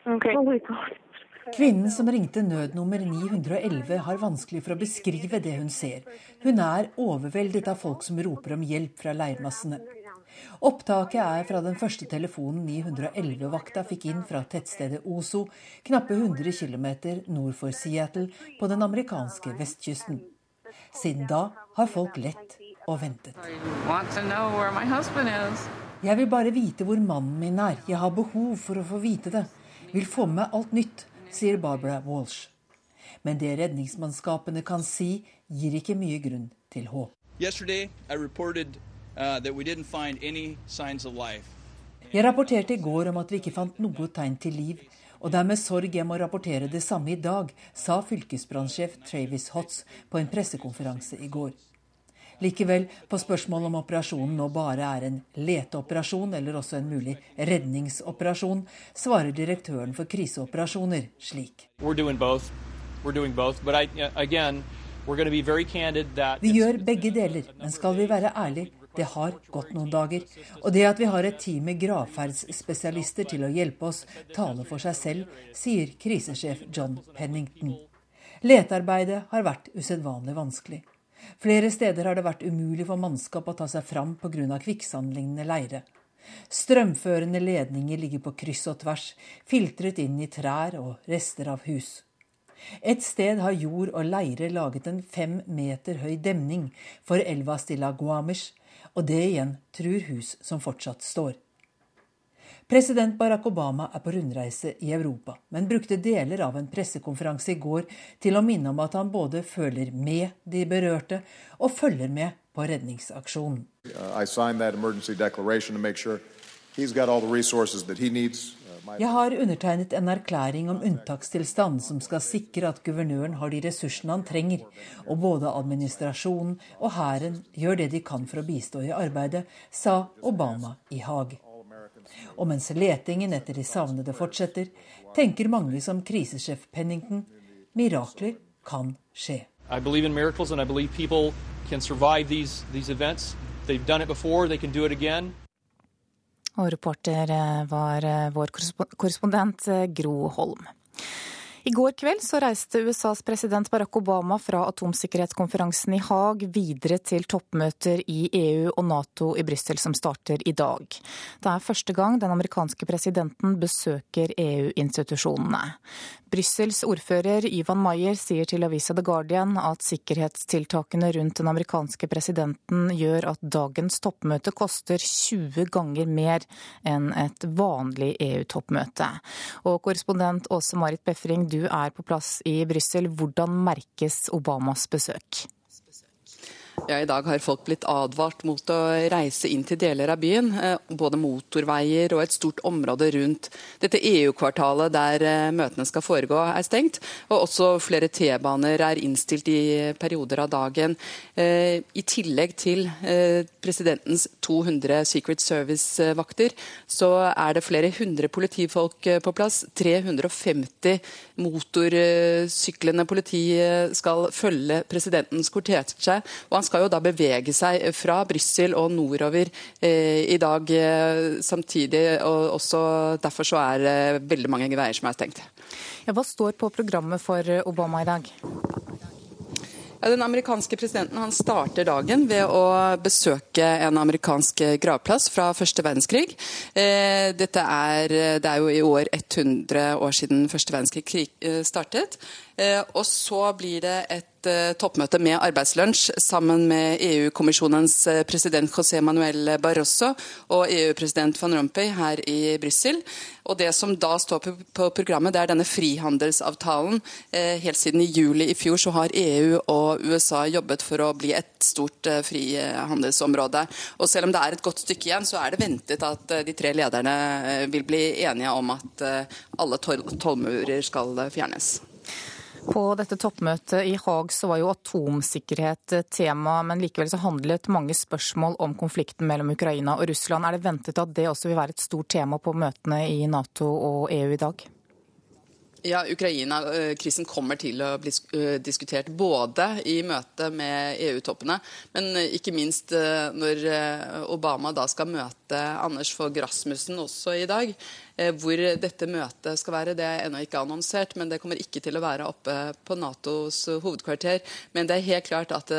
Okay. Oh my God. Kvinnen som ringte nødnummer 911 har vanskelig for å beskrive det hun ser. Hun er overveldet av folk som roper om hjelp fra leirmassene. Opptaket er fra den første telefonen 911-vakta fikk inn fra tettstedet Oso, knappe 100 km nord for Seattle på den amerikanske vestkysten. Siden da har folk lett og ventet. Jeg vil bare vite hvor mannen min er. Jeg har behov for å få vite det. Vil få med alt nytt sier Barbara Walsh. Men det redningsmannskapene kan si, gir ikke mye grunn til håp. Uh, jeg rapporterte i går om at vi ikke fant noe tegn til liv, og det er med sorg jeg må rapportere det samme i dag, sa fylkesbrannsjef Travis Hotz på en pressekonferanse i går. Likevel, på spørsmål om operasjonen nå bare er en leteoperasjon eller også en mulig redningsoperasjon, svarer direktøren for kriseoperasjoner slik. Vi gjør begge deler, men skal vi være ærlige, det har gått noen dager. Og det at vi har et team med gravferdsspesialister til å hjelpe oss, taler for seg selv, sier krisesjef John Pennington. Letearbeidet har vært usedvanlig vanskelig. Flere steder har det vært umulig for mannskap å ta seg fram pga. kvikksandlignende leire. Strømførende ledninger ligger på kryss og tvers, filtret inn i trær og rester av hus. Et sted har jord og leire laget en fem meter høy demning for elva Stilla Guamish, og det igjen truer hus som fortsatt står. President Barack Obama er på rundreise i Europa, men brukte deler av en pressekonferanse i går til å minne om at han både føler med de berørte og følger med på redningsaksjonen. Jeg har undertegnet en erklæring om unntakstilstand som skal sikre at guvernøren har de ressursene han trenger, og både administrasjonen og hæren gjør det de kan for å bistå i arbeidet, sa Obama i Haag. Og mens letingen etter de savnede fortsetter, tenker mange som krisesjef Pennington mirakler kan skje. I believe in miracles and I believe people can survive these, these events. They've done it before, they can do it again. Og reporter eh, var eh, vår korrespondent eh, Gro Holm. I går kveld så reiste USAs president Barack Obama fra atomsikkerhetskonferansen i Haag videre til toppmøter i EU og Nato i Brussel som starter i dag. Det er første gang den amerikanske presidenten besøker EU-institusjonene. Brussels ordfører Ivan Maier sier til avisa The Guardian at sikkerhetstiltakene rundt den amerikanske presidenten gjør at dagens toppmøte koster 20 ganger mer enn et vanlig EU-toppmøte. Og korrespondent Åse Marit Befring, du er på plass i Brussel. Hvordan merkes Obamas besøk? Ja, I dag har folk blitt advart mot å reise inn til deler av byen. Eh, både motorveier og et stort område rundt dette EU-kvartalet der eh, møtene skal foregå, er stengt. Og også flere T-baner er innstilt i perioder av dagen. Eh, I tillegg til presidentens 200 Secret Service-vakter, så er det flere hundre politifolk på plass. 350 motorsyklende politi skal følge presidentens kortesje. og han skal jo da bevege seg fra Brussel og nordover eh, i dag eh, samtidig. og også Derfor så er veldig mange veier som er stengt. Ja, hva står på programmet for Obama i dag? Ja, den amerikanske presidenten han starter dagen ved å besøke en amerikansk gravplass fra første verdenskrig. Eh, dette er, det er jo i år 100 år siden første verdenskrig eh, startet. Eh, og så blir det et toppmøte med arbeidslunsj sammen med EU-kommisjonens president José Manuel Barroso og EU-president van Rompuy her i Brussel. Og det som da står på programmet, det er denne frihandelsavtalen. Helt siden i juli i fjor så har EU og USA jobbet for å bli et stort frihandelsområde. Og selv om det er et godt stykke igjen, så er det ventet at de tre lederne vil bli enige om at alle tollmurer skal fjernes. På dette toppmøtet i Haag så var jo atomsikkerhet tema, men likevel så handlet mange spørsmål om konflikten mellom Ukraina og Russland. Er det ventet at det også vil være et stort tema på møtene i Nato og EU i dag? Ja, Ukraina-krisen kommer til å bli diskutert både i møte med EU-toppene, men ikke minst når Obama da skal møte Anders Fogh Rasmussen også i dag. Hvor dette møtet skal være, det er ennå ikke annonsert, men det kommer ikke til å være oppe på Natos hovedkvarter. Men det er helt klart at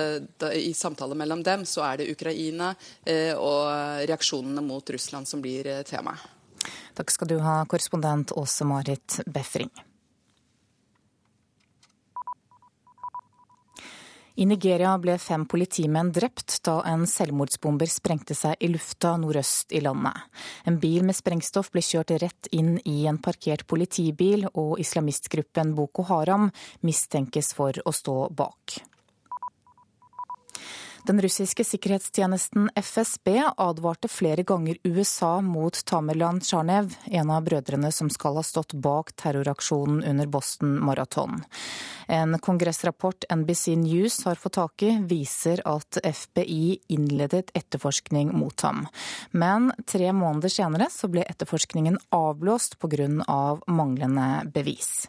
i samtale mellom dem, så er det Ukraina og reaksjonene mot Russland som blir temaet. Takk skal du ha, korrespondent Åse Marit Befring. I Nigeria ble fem politimenn drept da en selvmordsbomber sprengte seg i lufta nordøst i landet. En bil med sprengstoff ble kjørt rett inn i en parkert politibil, og islamistgruppen Boko Haram mistenkes for å stå bak. Den russiske sikkerhetstjenesten FSB advarte flere ganger USA mot Tamerlan Tsjarnev, en av brødrene som skal ha stått bak terroraksjonen under Boston Marathon. En kongressrapport NBC News har fått tak i, viser at FBI innledet etterforskning mot ham. Men tre måneder senere så ble etterforskningen avblåst pga. Av manglende bevis.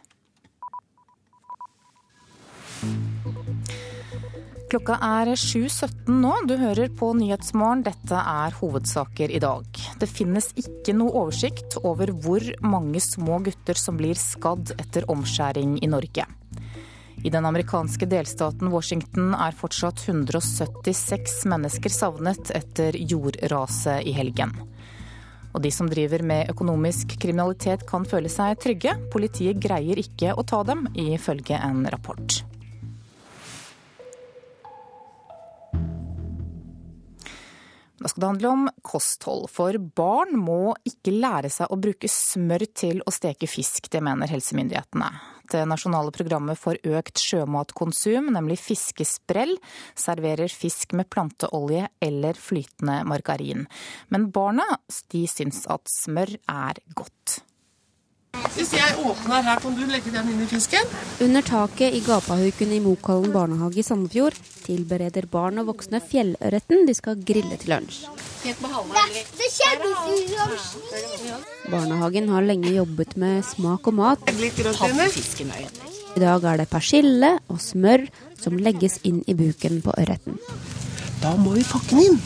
Klokka er 7.17 nå. Du hører på Nyhetsmorgen. Dette er hovedsaker i dag. Det finnes ikke noe oversikt over hvor mange små gutter som blir skadd etter omskjæring i Norge. I den amerikanske delstaten Washington er fortsatt 176 mennesker savnet etter jordraset i helgen. Og de som driver med økonomisk kriminalitet kan føle seg trygge. Politiet greier ikke å ta dem, ifølge en rapport. Da skal det handle om kosthold, for barn må ikke lære seg å bruke smør til å steke fisk. Det mener helsemyndighetene. Det nasjonale programmet for økt sjømatkonsum, nemlig Fiskesprell, serverer fisk med planteolje eller flytende margarin. Men barna de syns at smør er godt. Hvis jeg åpner her, kan du legge den inn i fisken? Under taket i gapahuken i Mokollen barnehage i Sandefjord tilbereder barn og voksne fjellørreten de skal grille til lunsj. Barnehagen har lenge jobbet med smak og mat. I dag er det persille og smør som legges inn i buken på ørreten. Da må vi pakke den inn.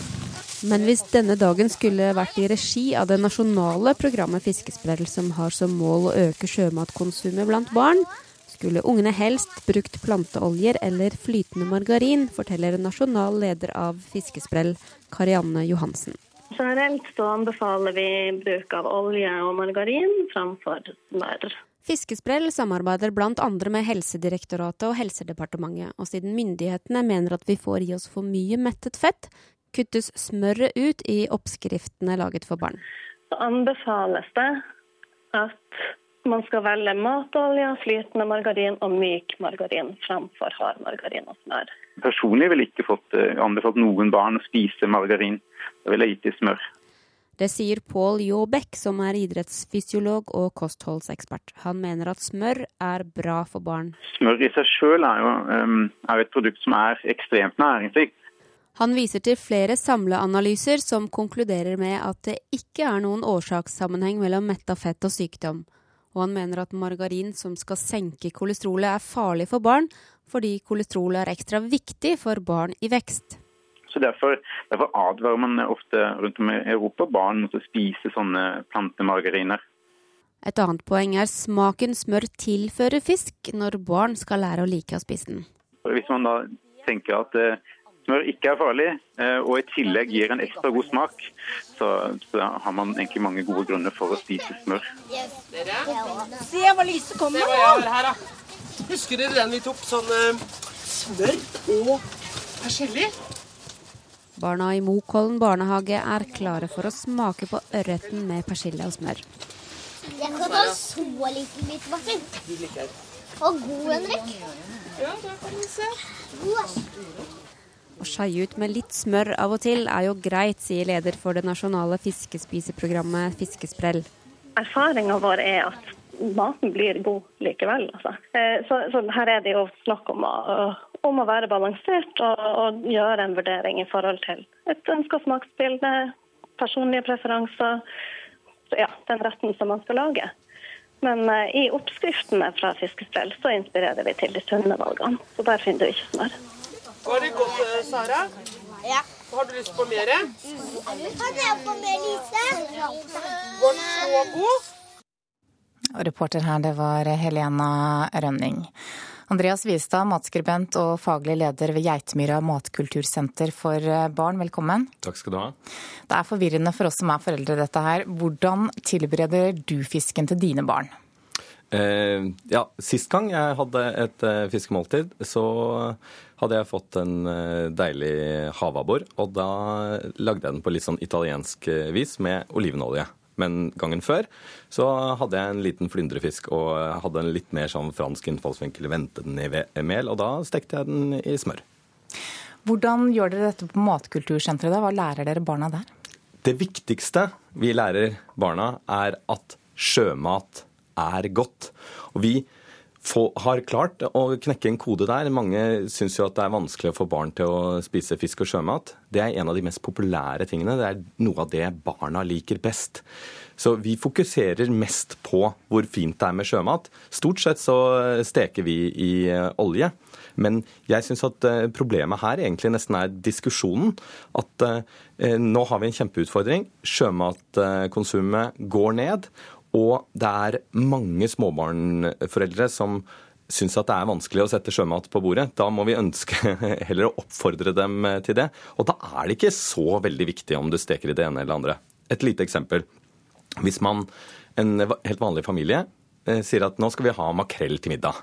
Men hvis denne dagen skulle vært i regi av det nasjonale programmet Fiskesprell, som har som mål å øke sjømatkonsumet blant barn, skulle ungene helst brukt planteoljer eller flytende margarin, forteller nasjonal leder av Fiskesprell, Karianne Johansen. Generelt så anbefaler vi bruk av olje og margarin framfor smør. Fiskesprell samarbeider bl.a. med Helsedirektoratet og Helsedepartementet, og siden myndighetene mener at vi får i oss for mye mettet fett, kuttes smøret ut i oppskriftene laget for barn. Så anbefales det at man skal velge matolje, flytende margarin og myk margarin framfor hard margarin og smør. Personlig ville jeg ikke fått uh, anbefalt noen barn å spise margarin. Da ville jeg gitt dem smør. Det sier Pål Jåbekk, som er idrettsfysiolog og kostholdsekspert. Han mener at smør er bra for barn. Smør i seg sjøl er jo um, er et produkt som er ekstremt næringsrikt. Han viser til flere samleanalyser som konkluderer med at det ikke er noen årsakssammenheng mellom metta fett og sykdom. Og han mener at margarin som skal senke kolesterolet er farlig for barn, fordi kolesterolet er ekstra viktig for barn i vekst. Så Derfor, derfor advarer man ofte rundt om i Europa barn mot å spise sånne plantemargariner. Et annet poeng er smaken smør tilfører fisk når barn skal lære å like å spise den. Hvis man da tenker at smør ikke er farlig, og i tillegg gir en ekstra god smak, så, så, har man egentlig mange gode grunner for å spise smør. Se hva lyset kommer nå! Husker dere den vi tok sånn uh, smør og persille? Barna i Mokollen barnehage er klare for å smake på ørreten med persille og smør. Jeg kan ta så liten bit, Martin. Og god, Henrik. Ja, da kan vi se. Å skeie ut med litt smør av og til er jo greit, sier leder for det nasjonale fiskespiseprogrammet Fiskesprell. Erfaringa vår er at maten blir god likevel. Altså. Så, så, her er det jo snakk om å, om å være balansert og, og, gjøre en vurdering i forhold til et ønska smaksbilde, personlige preferanser, ja, den retten som man skal lage. Men uh, i oppskriftene fra Fiskesprell så inspirerer vi til de sunne valgene. Så der finner du ikke smør. Var det godt, Sara? Ja. Har du lyst på mer? Kan jeg få mer, Lise? Var den så god? Og reporter her, det var Helena Rønning. Andreas Vistad, matskribent og faglig leder ved Geitmyra matkultursenter for barn, velkommen. Takk skal du ha. Det er forvirrende for oss som er foreldre, dette her. Hvordan tilbereder du fisken til dine barn? Eh, ja, Sist gang jeg hadde et eh, fiskemåltid, så hadde jeg fått en eh, deilig havabbor. Og da lagde jeg den på litt sånn italiensk eh, vis med olivenolje. Men gangen før så hadde jeg en liten flyndrefisk og hadde en litt mer sånn fransk innfallsvinkel. Ventet den i mel, og da stekte jeg den i smør. Hvordan gjør dere dette på Matkultursenteret? da? Hva lærer dere barna der? Det viktigste vi lærer barna, er at sjømat er godt. Og vi har klart å knekke en kode der. Mange syns jo at det er vanskelig å få barn til å spise fisk og sjømat. Det er en av de mest populære tingene. Det er noe av det barna liker best. Så vi fokuserer mest på hvor fint det er med sjømat. Stort sett så steker vi i olje. Men jeg syns at problemet her egentlig nesten er diskusjonen. At eh, nå har vi en kjempeutfordring. Sjømatkonsumet går ned. Og det er mange småbarnforeldre som syns at det er vanskelig å sette sjømat på bordet. Da må vi ønske heller å oppfordre dem til det. Og da er det ikke så veldig viktig om du steker i det ene eller andre. Et lite eksempel. Hvis man, en helt vanlig familie, eh, sier at nå skal vi ha makrell til middag.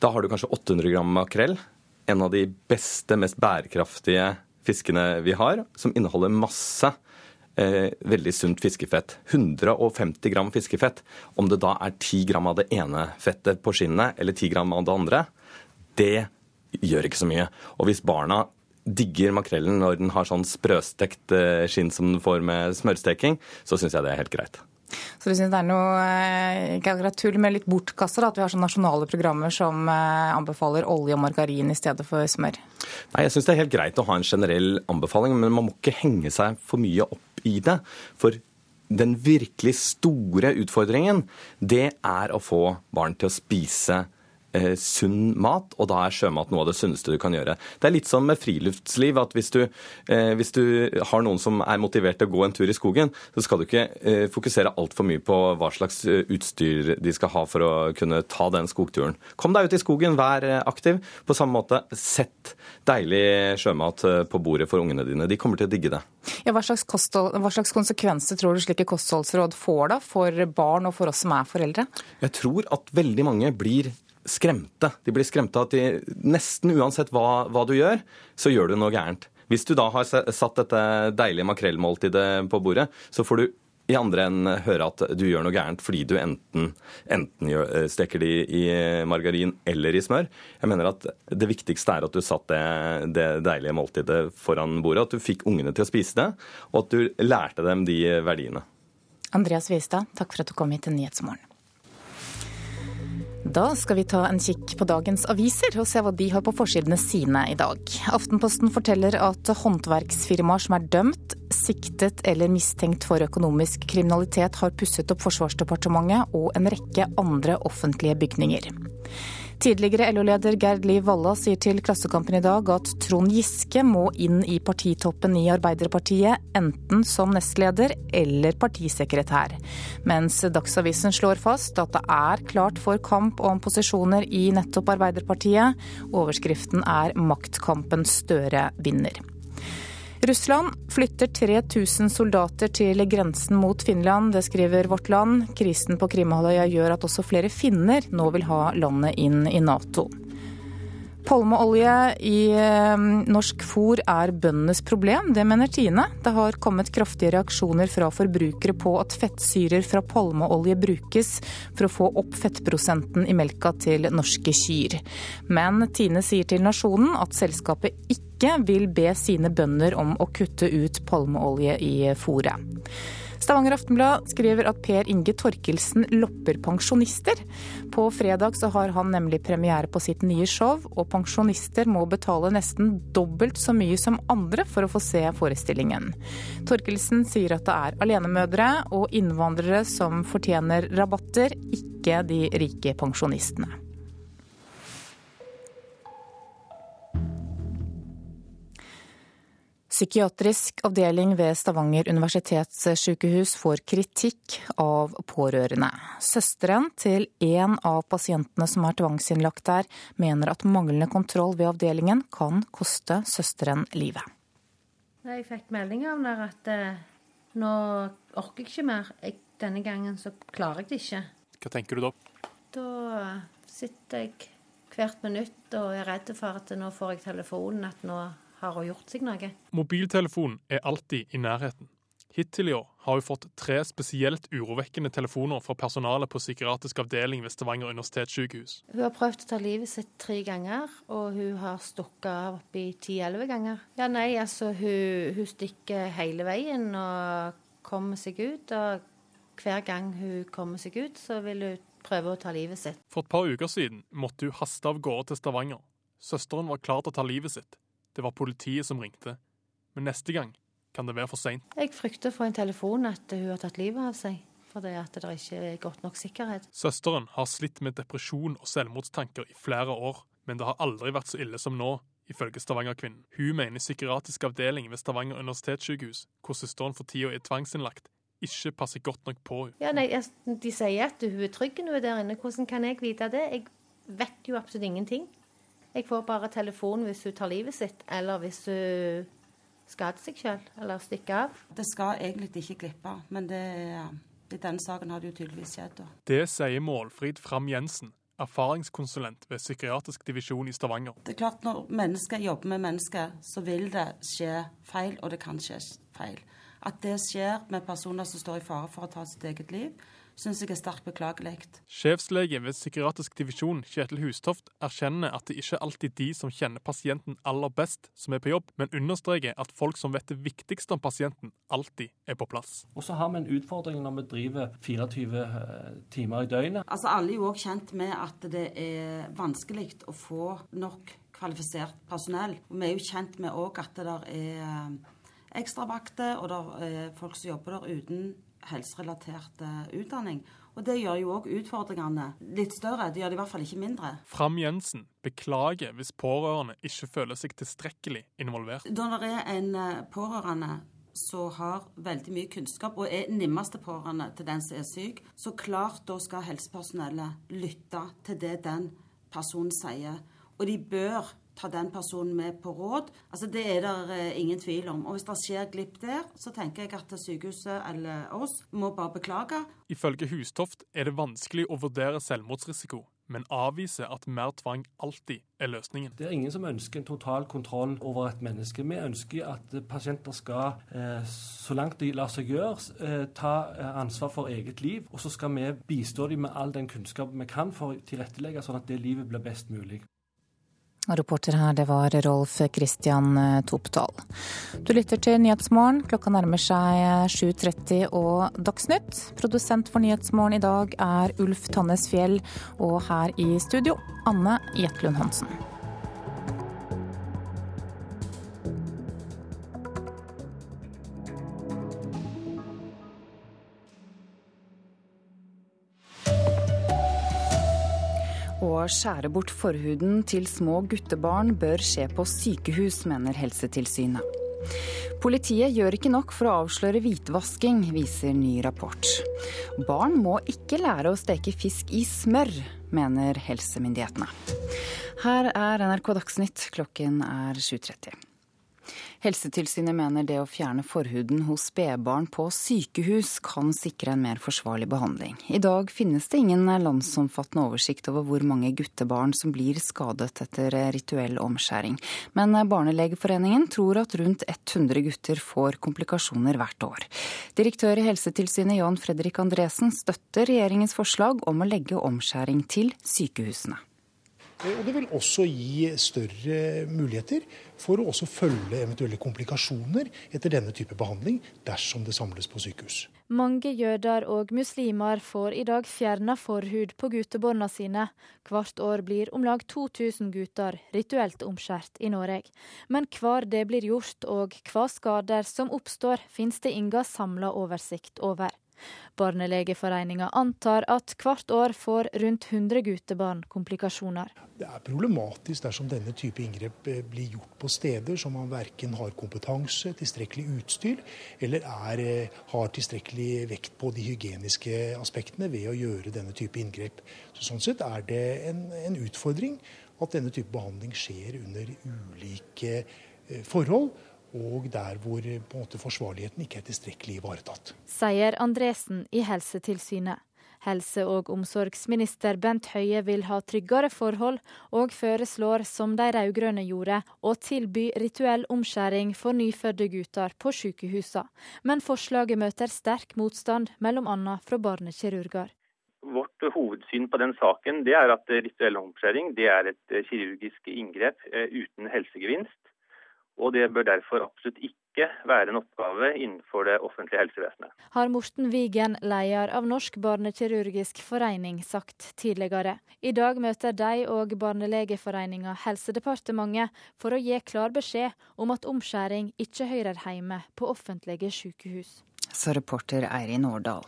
Da har du kanskje 800 gram makrell. En av de beste, mest bærekraftige fiskene vi har, som inneholder masse eh, veldig sunt fiskefett. 150 gram fiskefett. Om det da er 10 gram av det ene fettet på skinnet eller 10 gram av det andre, det gjør ikke så mye. Og hvis barna digger makrellen når den har sånn sprøstekt eh, skinn som den får med smørsteking, så syns jeg det er helt greit. Så du syns det er noe eh, ikke akkurat tull, men litt bortkasta at vi har sånne nasjonale programmer som eh, anbefaler olje og margarin i stedet for smør? Nei, jeg syns det er helt greit å ha en generell anbefaling, men man må ikke henge seg for mye opp i det. For den virkelig store utfordringen, det er å få barn til å spise sunn mat, og da er sjømat noe av det sunneste du kan gjøre. Det er litt som med friluftsliv at hvis du, eh, hvis du har noen som er motivert til å gå en tur i skogen, så skal du ikke eh, fokusere altfor mye på hva slags eh, utstyr de skal ha for å kunne ta den skogturen. Kom deg ut i skogen, vær eh, aktiv. På samme måte, sett deilig sjømat eh, på bordet for ungene dine. De kommer til å digge det. Ja, hva, slags kosthold, hva slags konsekvenser tror du slike kostholdsråd får da for barn og for oss som er foreldre? Jeg tror at veldig mange blir skremte. De blir skremte at de, nesten uansett hva, hva, du gjør, så gjør du noe gærent. Hvis du da har satt dette deilige makrellmåltidet på bordet, så får du i andre enn høre at du gjør noe gærent fordi du enten, enten gjør, steker det i margarin eller i smør. Jeg mener at Det viktigste er at du satt det, det deilige måltidet foran bordet, at du fikk ungene til å spise det, og at du lærte dem de verdiene. Andreas Wiestad, takk for at du kom hit til Nyhetsmorgen. Da skal vi ta en kikk på dagens aviser og se hva de har på forsidene sine i dag. Aftenposten forteller at håndverksfirmaer som er dømt, siktet eller mistenkt for økonomisk kriminalitet har pusset opp Forsvarsdepartementet og en rekke andre offentlige bygninger. Tidligere LO-leder Gerd Liv Valla sier til Klassekampen i dag at Trond Giske må inn i partitoppen i Arbeiderpartiet, enten som nestleder eller partisekretær. Mens Dagsavisen slår fast at det er klart for kamp om posisjoner i nettopp Arbeiderpartiet. Overskriften er 'Maktkampen Støre vinner'. Russland flytter 3000 soldater til grensen mot Finland, det skriver Vårt Land. Krisen på Krimhalvøya gjør at også flere finner nå vil ha landet inn i Nato. Palmeolje i eh, norsk fôr er bøndenes problem, det mener Tine. Det har kommet kraftige reaksjoner fra forbrukere på at fettsyrer fra palmeolje brukes for å få opp fettprosenten i melka til norske kyr. Men Tine sier til Nasjonen at selskapet ikke vil be sine bønder om å kutte ut palmeolje i fôret. Stavanger Aftenblad skriver at Per Inge Torkelsen lopper pensjonister. På fredag så har han nemlig premiere på sitt nye show, og pensjonister må betale nesten dobbelt så mye som andre for å få se forestillingen. Torkelsen sier at det er alenemødre og innvandrere som fortjener rabatter, ikke de rike pensjonistene. Psykiatrisk avdeling ved Stavanger universitetssykehus får kritikk av pårørende. Søsteren til en av pasientene som er tvangsinnlagt der, mener at manglende kontroll ved avdelingen kan koste søsteren livet. Jeg fikk melding av henne at eh, nå orker jeg ikke mer. Jeg, denne gangen så klarer jeg det ikke. Hva tenker du da? Da sitter jeg hvert minutt og er redd for at nå får jeg telefonen at nå har hun gjort seg noe. Mobiltelefonen er alltid i nærheten. Hittil i år har hun fått tre spesielt urovekkende telefoner fra personalet på psykiatrisk avdeling ved Stavanger universitetssykehus. Hun har prøvd å ta livet sitt tre ganger, og hun har stukket av oppi ti-elleve ganger. Ja, nei, altså, hun, hun, stikker hele veien og kommer seg ut. Og hver gang hun kommer seg ut, så vil hun prøve å ta livet sitt. For et par uker siden måtte hun haste av gårde til Stavanger. Søsteren var klar til å ta livet sitt. Det var politiet som ringte. Men neste gang kan det være for seint. Jeg frykter for en telefon at hun har tatt livet av seg. Fordi at det ikke er godt nok sikkerhet. Søsteren har slitt med depresjon og selvmordstanker i flere år, men det har aldri vært så ille som nå, ifølge Stavanger-kvinnen. Hun mener psykiatrisk avdeling ved Stavanger universitetssykehus, hvor søsteren for tida er tvangsinnlagt, ikke passer godt nok på henne. Ja, nei, de sier at hun er trygg nå der inne. Hvordan kan jeg vite det? Jeg vet jo absolutt ingenting. Jeg får bare telefon hvis hun tar livet sitt, eller hvis hun skader seg sjøl, eller stikker av. Det skal egentlig ikke glippe, men det, I denne saken har det jo tydeligvis skjedd. da. Det sier Målfrid Fram Jensen, erfaringskonsulent ved psykiatrisk divisjon i Stavanger. Det er klart Når mennesker jobber med mennesker, så vil det skje feil, og det kan skje feil. At det skjer med personer som står i fare for å ta sitt eget liv, syns jeg er sterkt beklagelig. Sjefslege ved psykiatrisk divisjon Kjetil Hustoft erkjenner at det ikke alltid er de som kjenner pasienten aller best, som er på jobb, men understreker at folk som vet det viktigste om pasienten, alltid er på plass. Og så har vi en utfordring når vi driver 24 eh, timer i døgnet. Altså Alle er jo òg kjent med at det er vanskelig å få nok kvalifisert personell. Og vi er jo kjent med òg at det der er eh, ekstravakter, og det er folk som jobber der uten helserelatert utdanning. Og Det gjør jo òg utfordringene litt større. Det gjør det i hvert fall ikke mindre. Fram Jensen beklager hvis pårørende ikke føler seg tilstrekkelig involvert. Da det er en eh, pårørende som har veldig mye kunnskap, og er nimmeste pårørende til den som er syk, så klart da skal helsepersonellet lytte til det den personen sier. Og de bør ta den personen med på råd. Altså Det er det eh, ingen tvil om. Og Hvis det skjer glipp der, så tenker jeg at sykehuset eller oss må bare beklage. Ifølge Hustoft er det vanskelig å vurdere selvmordsrisiko, men avviser at mer tvang alltid er løsningen. Det er ingen som ønsker en total kontroll over et menneske. Vi ønsker at pasienter skal, eh, så langt de lar seg gjøre, eh, ta ansvar for eget liv. Og så skal vi bistå dem med all den kunnskapen vi kan for å tilrettelegge sånn at det livet blir best mulig. Reporter her, det var Rolf Christian eh, Topdal. Du lytter til Nyhetsmorgen. Klokka nærmer seg 7.30 eh, og Dagsnytt. Produsent for Nyhetsmorgen i dag er Ulf Tannes Fjell, og her i studio Anne Jetlund Hansen. Å skjære bort forhuden til små guttebarn bør skje på sykehus, mener Helsetilsynet. Politiet gjør ikke nok for å avsløre hvitvasking, viser ny rapport. Barn må ikke lære å steke fisk i smør, mener helsemyndighetene. Her er NRK Dagsnytt, klokken er 7.30. Helsetilsynet mener det å fjerne forhuden hos spedbarn på sykehus kan sikre en mer forsvarlig behandling. I dag finnes det ingen landsomfattende oversikt over hvor mange guttebarn som blir skadet etter rituell omskjæring. Men Barnelegeforeningen tror at rundt 100 gutter får komplikasjoner hvert år. Direktør i Helsetilsynet Jan Fredrik Andresen støtter regjeringens forslag om å legge omskjæring til sykehusene. Og det vil også gi større muligheter for å også følge eventuelle komplikasjoner etter denne type behandling, dersom det samles på sykehus. Mange jøder og muslimer får i dag fjerna forhud på guttebarna sine. Hvert år blir om lag 2000 gutter rituelt omskjært i Norge. Men hvor det blir gjort og hva skader som oppstår, finnes det ingen samla oversikt over. Barnelegeforeninga antar at hvert år får rundt 100 guttebarn komplikasjoner. Det er problematisk dersom denne type inngrep eh, blir gjort på steder som man verken har kompetanse, tilstrekkelig utstyr eller er, eh, har tilstrekkelig vekt på de hygieniske aspektene ved å gjøre denne type inngrep. Så sånn sett er det en, en utfordring at denne type behandling skjer under ulike eh, forhold og der hvor på en måte forsvarligheten ikke er tilstrekkelig ivaretatt. Sier Andresen i Helsetilsynet. Helse- og omsorgsminister Bent Høie vil ha tryggere forhold, og foreslår, som de rød-grønne gjorde, å tilby rituell omskjæring for nyfødte gutter på sykehusene. Men forslaget møter sterk motstand, bl.a. fra barnekirurger. Vårt hovedsyn på den saken det er at rituell omskjæring det er et kirurgisk inngrep eh, uten helsegevinst. Og det bør derfor absolutt ikke være en oppgave innenfor det offentlige helsevesenet. Har Morten Wigen, leder av Norsk barnekirurgisk forening, sagt tidligere. I dag møter de og Barnelegeforeninga Helsedepartementet for å gi klar beskjed om at omskjæring ikke hører hjemme på offentlige sykehus. Så reporter Eirin Årdal.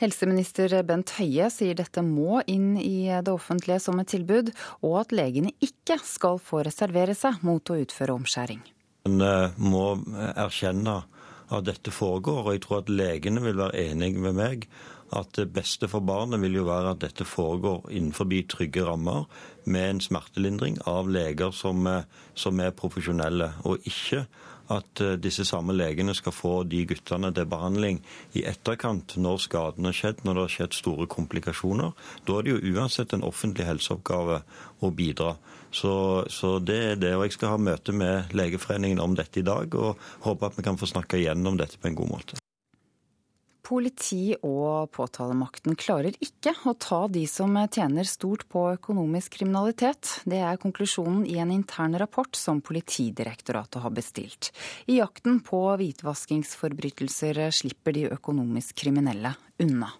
Helseminister Bent Høie sier dette må inn i det offentlige som et tilbud, og at legene ikke skal få reservere seg mot å utføre omskjæring. En eh, må erkjenne at dette foregår, og jeg tror at legene vil være enige med meg at det beste for barnet vil jo være at dette foregår innenfor trygge rammer, med en smertelindring av leger som, eh, som er profesjonelle, og ikke at eh, disse samme legene skal få de guttene til behandling i etterkant når skaden har skjedd, når det har skjedd store komplikasjoner. Da er det jo uansett en offentlig helseoppgave å bidra. Så, så, det er det. Og jeg skal ha møte med Legeforeningen om dette i dag, og håper at vi kan få snakke igjennom dette på en god måte. Politi og påtalemakten klarer ikke å ta de som tjener stort på økonomisk kriminalitet. Det er konklusjonen i en intern rapport som Politidirektoratet har bestilt. I jakten på hvitvaskingsforbrytelser slipper de økonomisk kriminelle unna.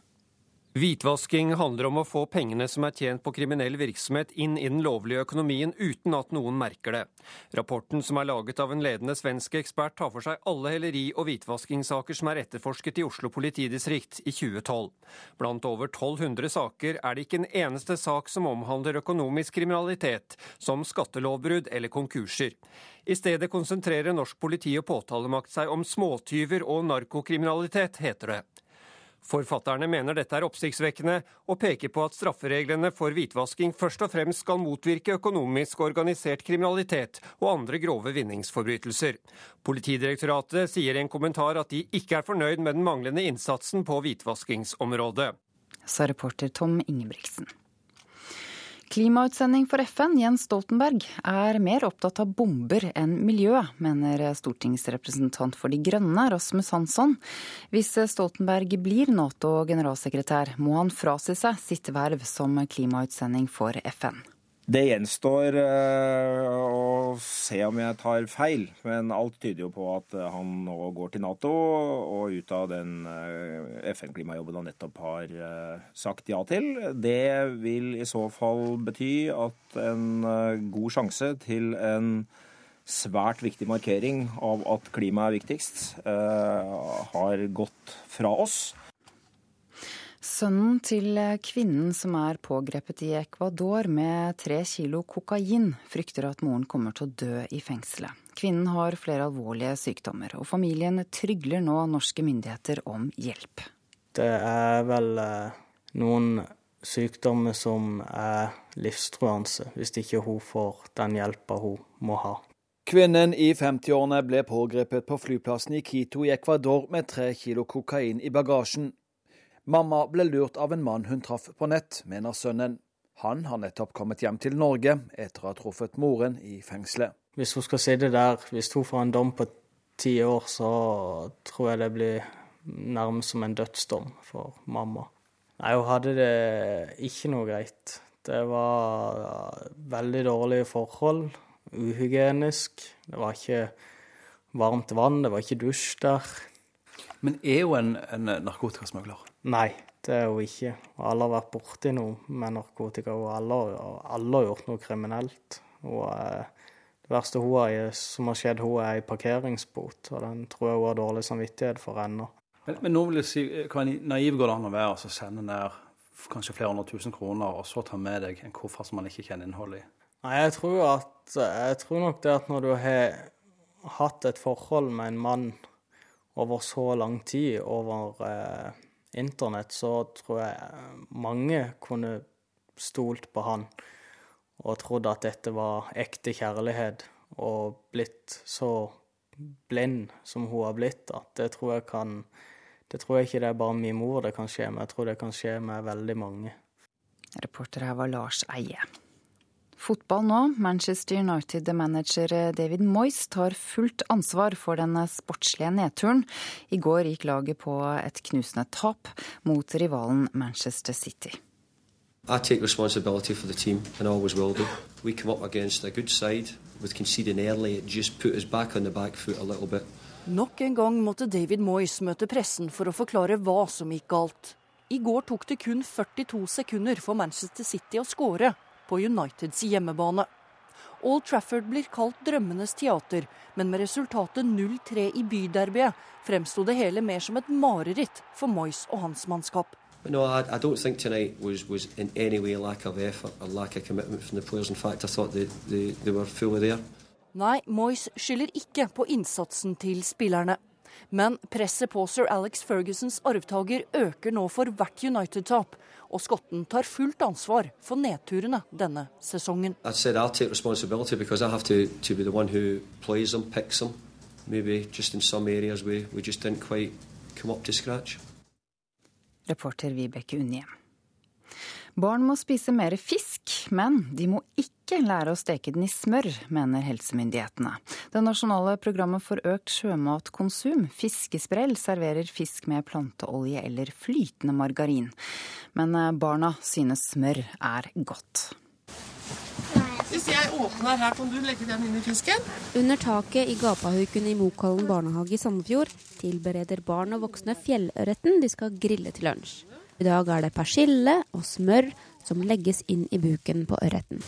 Hvitvasking handler om å få pengene som er tjent på kriminell virksomhet inn i den lovlige økonomien uten at noen merker det. Rapporten som er laget av en ledende svensk ekspert tar for seg alle helleri- og hvitvaskingssaker som er etterforsket i Oslo politidistrikt i 2012. Blant over 1200 saker er det ikke en eneste sak som omhandler økonomisk kriminalitet, som skattelovbrudd eller konkurser. I stedet konsentrerer norsk politi og påtalemakt seg om småtyver og narkokriminalitet, heter det. Forfatterne mener dette er oppsiktsvekkende, og peker på at straffereglene for hvitvasking først og fremst skal motvirke økonomisk organisert kriminalitet og andre grove vinningsforbrytelser. Politidirektoratet sier i en kommentar at de ikke er fornøyd med den manglende innsatsen på hvitvaskingsområdet. Sa reporter Tom Ingebrigtsen. Klimautsending for FN, Jens Stoltenberg, er mer opptatt av bomber enn miljø, mener stortingsrepresentant for De Grønne, Rasmus Hansson. Hvis Stoltenberg blir Nato-generalsekretær, må han frasi seg sitt verv som klimautsending for FN. Det gjenstår uh, å se om jeg tar feil, men alt tyder jo på at uh, han nå går til Nato og ut av den uh, FN-klimajobben han nettopp har sagt ja til. Det vil i så fall bety at en god sjanse til en svært viktig markering av at klima er viktigst, har gått fra oss. Sønnen til kvinnen som er pågrepet i Ecuador med tre kilo kokain, frykter at moren kommer til å dø i fengselet. Kvinnen har flere alvorlige sykdommer, og familien trygler nå norske myndigheter om hjelp. Det er vel eh, noen sykdommer som er livstruende, hvis ikke hun får den hjelpa hun må ha. Kvinnen i 50-årene ble pågrepet på flyplassen i Quito i Ecuador med tre kilo kokain i bagasjen. Mamma ble lurt av en mann hun traff på nett, mener sønnen. Han har nettopp kommet hjem til Norge etter å ha truffet moren i fengselet. Hvis hun skal sitte der, hvis hun får en dom på ti år, så tror jeg det blir nærmest som en dødsdom for mamma. Nei, hun hadde det ikke noe greit. Det var veldig dårlige forhold. Uhygienisk. Det var ikke varmt vann, det var ikke dusj der. Men er hun en, en narkotikasmugler? Nei, det er hun ikke. Alle har vært borti noe med narkotika, og alle, alle har gjort noe kriminelt. Og det verste har, som har skjedd, hun er i parkeringsbot, og den tror jeg hun har dårlig samvittighet for ennå. Men, men nå vil jeg si, hva naiv går det an å være å sende ned kanskje flere hundre tusen kroner, og så ta med deg en koffert som man ikke kjenner innholdet i? Nei, jeg tror, at, jeg tror nok det at når du har hatt et forhold med en mann over så lang tid, over eh, internett, så tror jeg mange kunne stolt på han og trodd at dette var ekte kjærlighet, og blitt så blind som hun har blitt, at det tror jeg kan Det tror jeg ikke det er bare min mor det kan skje med, jeg tror det kan skje med veldig mange. Reporter her var Lars Eie. Fotball nå. Manchester United-manager David Moyes tar fullt ansvar for den sportslige nedturen. I går gikk laget på et knusende tap mot rivalen Manchester City. I take responsibility for the team and always will do. We come up against a good side with conceding early. It just put us back on the back foot a little bit. Nok en gang måtte David Moyes møte pressen for å forklare hva som gikk galt. I går tok det kun 42 sekunder for Manchester City å skåre på Uniteds hjemmebane. Old Trafford blir kalt drømmenes teater, men med resultatet 0-3 i byderbyet fremsto det hele mer som et mareritt for Moyes og hans mannskap. No, I, I don't think tonight was, was in any way lack of effort or lack of commitment from the players. In fact, I thought they, they, they were fully there. Nei, Moyes skylder ikke på innsatsen til spillerne. Men presset på sir Alex Fergusons arvtaker øker nå for hvert United-tap, og skotten tar fullt ansvar for nedturene denne sesongen. maybe just in some areas we, we just didn't quite come up to scratch. Reporter Vibeke Unnhjem. Barn må spise mer fisk, men de må ikke lære å steke den i smør, mener helsemyndighetene. Det nasjonale programmet for økt sjømatkonsum, Fiskesprell, serverer fisk med planteolje eller flytende margarin. Men eh, barna synes smør er godt. Hvis jeg åpner her, kan du legge den inn i fisken? Under taket i gapahuken i Mokollen barnehage i Sandefjord tilbereder barn og voksne fjellørreten de skal grille til lunsj. I dag er det persille og smør som legges inn i buken på ørreten.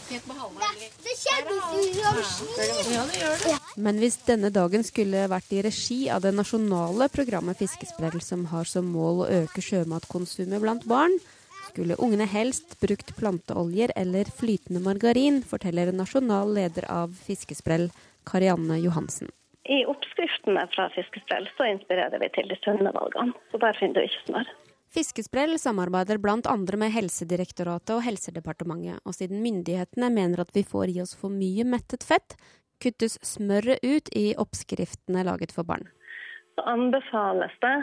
Men hvis denne dagen skulle vært i regi av det nasjonale programmet Fiskesprell, som har som mål å øke sjømatkonsumet blant barn, skulle ungene helst brukt planteoljer eller flytende margarin, forteller nasjonal leder av Fiskesprell, Karianne Johansen. I oppskriftene fra Fiskesprell så inspirerer vi til de sunne valgene. Så der finner du ikke smør. Fiskesprell samarbeider bl.a. med Helsedirektoratet og Helsedepartementet, og siden myndighetene mener at vi får i oss for mye mettet fett, kuttes smøret ut i oppskriftene laget for barn. Så anbefales det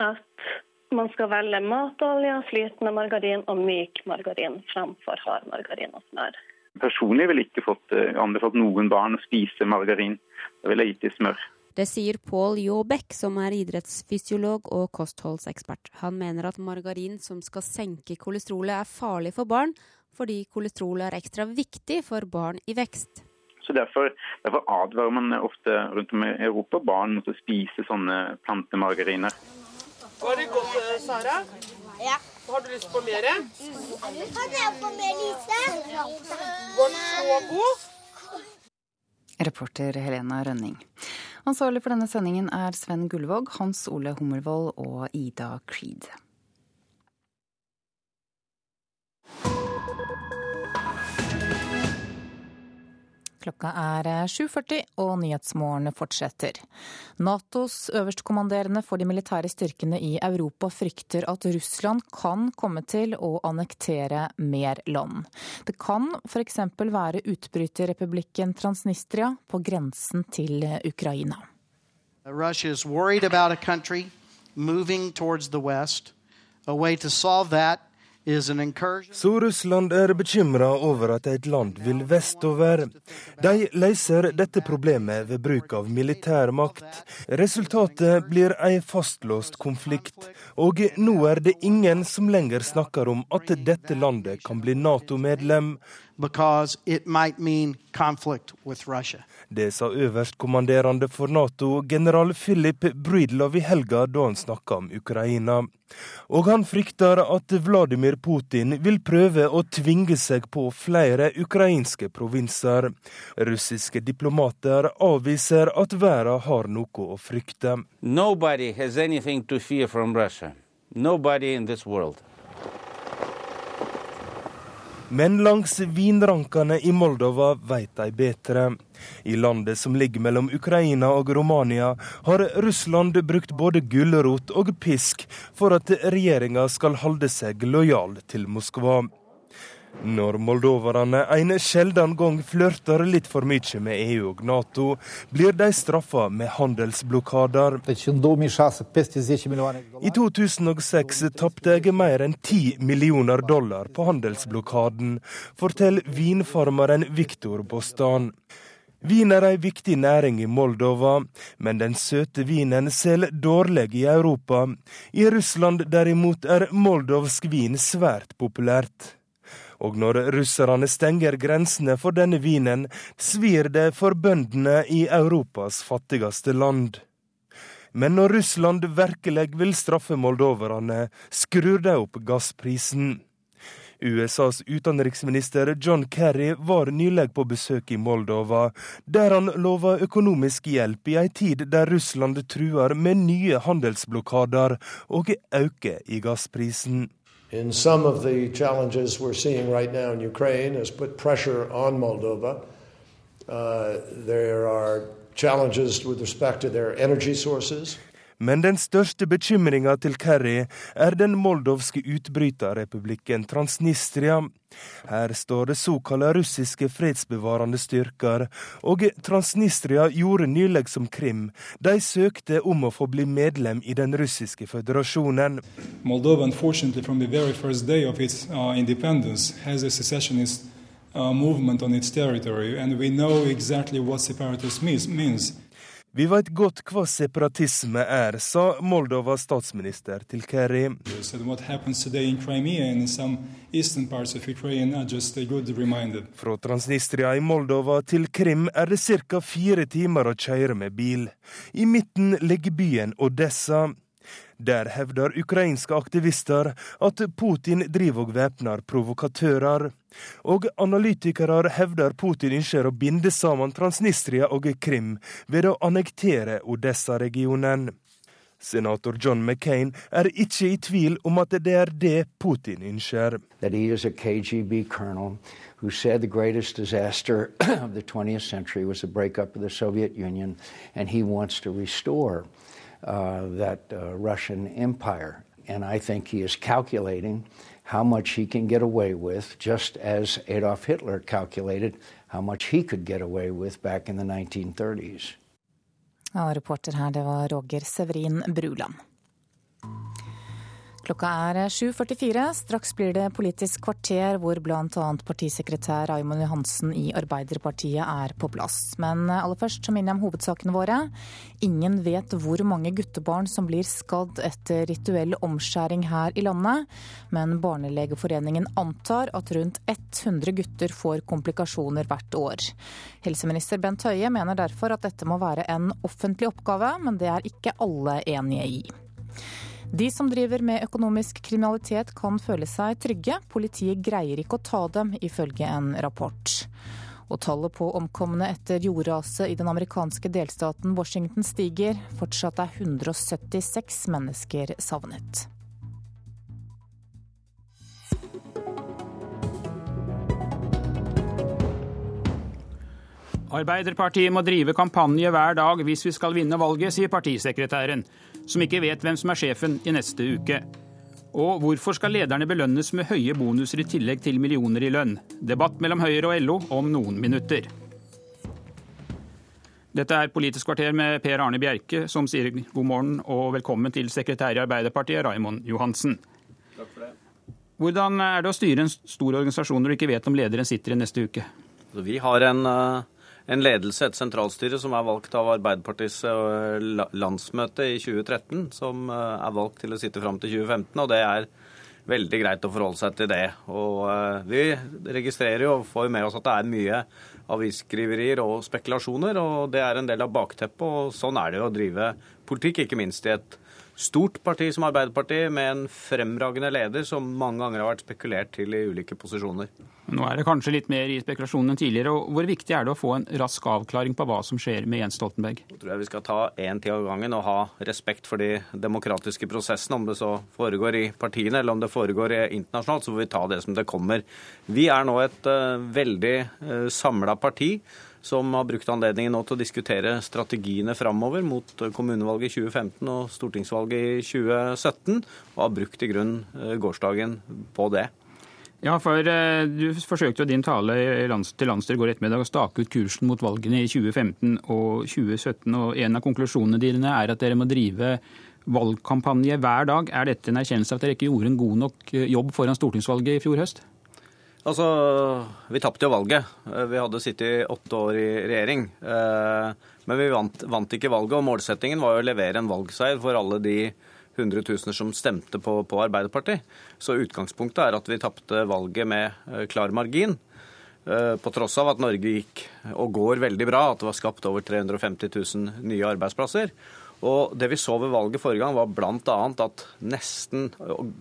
at man skal velge matolje, flytende margarin og myk margarin framfor hard margarin og smør. Personlig ville jeg ikke fått uh, anbefalt noen barn å spise margarin. Da ville jeg gitt dem smør. Det sier Pål Jåbekk, som er idrettsfysiolog og kostholdsekspert. Han mener at margarin som skal senke kolesterolet er farlig for barn, fordi kolesterolet er ekstra viktig for barn i vekst. Så Derfor, derfor advarer man ofte rundt om i Europa barn mot å spise sånne plantemargariner. Var det godt, eh, Sara? Ja. Har du lyst på mer? Kan jeg få mer lise? Var den så god? Reporter Helena Rønning. Ansvarlig for denne sendingen er Sven Gullvåg, Hans Ole Hummelvold og Ida Creed. Klokka er 7.40 og Nyhetsmorgen fortsetter. Natos øverstkommanderende for de militære styrkene i Europa frykter at Russland kan komme til å annektere mer land. Det kan f.eks. være utbryterrepublikken Transnistria på grensen til Ukraina. Russia is worried about a country moving towards the west. A way to solve that så Russland er bekymra over at et land vil vestover. De løser dette problemet ved bruk av militær makt. Resultatet blir ei fastlåst konflikt. Og nå er det ingen som lenger snakker om at dette landet kan bli Nato-medlem. Det sa øverstkommanderende for Nato, general Philip Bridlov i helga da han snakka om Ukraina. Og han frykter at Vladimir Putin vil prøve å tvinge seg på flere ukrainske provinser. Russiske diplomater avviser at verden har noe å frykte. Nobody has anything to fear from Russia. Nobody in this world. Men langs vinrankene i Moldova veit de bedre. I landet som ligger mellom Ukraina og Romania, har Russland brukt både gulrot og pisk for at regjeringa skal holde seg lojal til Moskva. Når moldoverne en sjelden gang flørter litt for mye med EU og Nato, blir de straffa med handelsblokader. I 2006 tapte jeg mer enn 10 millioner dollar på handelsblokaden, forteller vinfarmeren Viktor Bostan. Vin er ei viktig næring i Moldova, men den søte vinen selger dårlig i Europa. I Russland derimot er moldovsk vin svært populært. Og når russerne stenger grensene for denne vinen, svir det for bøndene i Europas fattigste land. Men når Russland virkelig vil straffe moldoverne, skrur de opp gassprisen. USAs utenriksminister John Kerry var nylig på besøk i Moldova, der han lova økonomisk hjelp i ei tid der Russland truer med nye handelsblokader og øker i gassprisen. In some of the challenges we're seeing right now in Ukraine has put pressure on Moldova. Uh, there are challenges with respect to their energy sources. Men den største bekymringa til Kerry er den moldovske utbryterrepublikken Transnistria. Her står det såkalte russiske fredsbevarende styrker, og Transnistria gjorde nylig som Krim. De søkte om å få bli medlem i den russiske føderasjonen. Moldova, from the very first day of its uh, independence, has a secessionist uh, movement on its territory, and we know exactly what separatism means. Vi vet godt hva separatisme er, sa Moldovas statsminister til Kerry. Fra Transnistria i Moldova til Krim er det ca. fire timer å kjøre med bil. I midten ligger byen Odessa. Der hevder ukrainske aktivister at Putin driver og væpner provokatører. Og analytikere hevder Putin ønsker å binde sammen Transnistria og Krim ved å annektere Odessa-regionen. Senator John McCain er ikke i tvil om at det er det Putin ønsker. who said the greatest disaster of the 20th century was the breakup of the Soviet Union, and he wants to restore uh, that uh, Russian empire. And I think he is calculating how much he can get away with, just as Adolf Hitler calculated how much he could get away with back in the 1930s. Ja, reporter her, det var Roger Severin Bruland. Klokka er 7.44. Straks blir det Politisk kvarter, hvor bl.a. partisekretær Raymond Johansen i Arbeiderpartiet er på plass. Men aller først så minner jeg om hovedsakene våre. Ingen vet hvor mange guttebarn som blir skadd etter rituell omskjæring her i landet. Men Barnelegeforeningen antar at rundt 100 gutter får komplikasjoner hvert år. Helseminister Bent Høie mener derfor at dette må være en offentlig oppgave, men det er ikke alle enige i. De som driver med økonomisk kriminalitet kan føle seg trygge. Politiet greier ikke å ta dem, ifølge en rapport. Og tallet på omkomne etter jordraset i den amerikanske delstaten Washington stiger. Fortsatt er 176 mennesker savnet. Arbeiderpartiet må drive kampanje hver dag hvis vi skal vinne valget, sier partisekretæren som ikke vet hvem som er sjefen i neste uke. Og hvorfor skal lederne belønnes med høye bonuser i tillegg til millioner i lønn? Debatt mellom Høyre og LO om noen minutter. Dette er Politisk kvarter med Per Arne Bjerke, som sier god morgen og velkommen til sekretær i Arbeiderpartiet, Raimond Johansen. Takk for det. Hvordan er det å styre en stor organisasjon når du ikke vet om lederen sitter i neste uke? Vi har en uh en ledelse, et sentralstyre, som er valgt av Arbeiderpartiets eh, landsmøte i 2013, som eh, er valgt til å sitte fram til 2015. og det er veldig greit å forholde seg til det. Og eh, Vi registrerer jo og får med oss at det er mye avisskriverier og spekulasjoner, og det er en del av bakteppet. og Sånn er det jo å drive politikk, ikke minst i et stort parti som Arbeiderpartiet, med en fremragende leder som mange ganger har vært spekulert til i ulike posisjoner. Nå er det kanskje litt mer i spekulasjonen enn tidligere. og Hvor viktig er det å få en rask avklaring på hva som skjer med Jens Stoltenberg? Jeg tror jeg vi skal ta én tid av gangen og ha respekt for de demokratiske prosessene. Om det så foregår i partiene eller om det foregår internasjonalt, så får vi ta det som det kommer. Vi er nå et uh, veldig uh, samla parti som har brukt anledningen nå til å diskutere strategiene framover mot kommunevalget i 2015 og stortingsvalget i 2017, og har brukt i grunn eh, gårsdagen på det. Ja, for eh, Du forsøkte jo din tale til landsstyret går ettermiddag å stake ut kursen mot valgene i 2015 og 2017. og En av konklusjonene dine er at dere må drive valgkampanje hver dag. Er dette en erkjennelse av at dere ikke gjorde en god nok eh, jobb foran stortingsvalget i fjor høst? Altså, Vi tapte jo valget. Eh, vi hadde sittet åtte år i regjering. Eh, men vi vant, vant, ikke valget, og målsettingen var jo å levere en valgseier for alle de hundretusener som stemte på, på Arbeiderpartiet. Så utgangspunktet er at vi tapte valget med eh, klar margin. På tross av at Norge gikk og går veldig bra, at det var skapt over 350 000 nye arbeidsplasser. Og Det vi så ved valget forrige gang, var bl.a. at nesten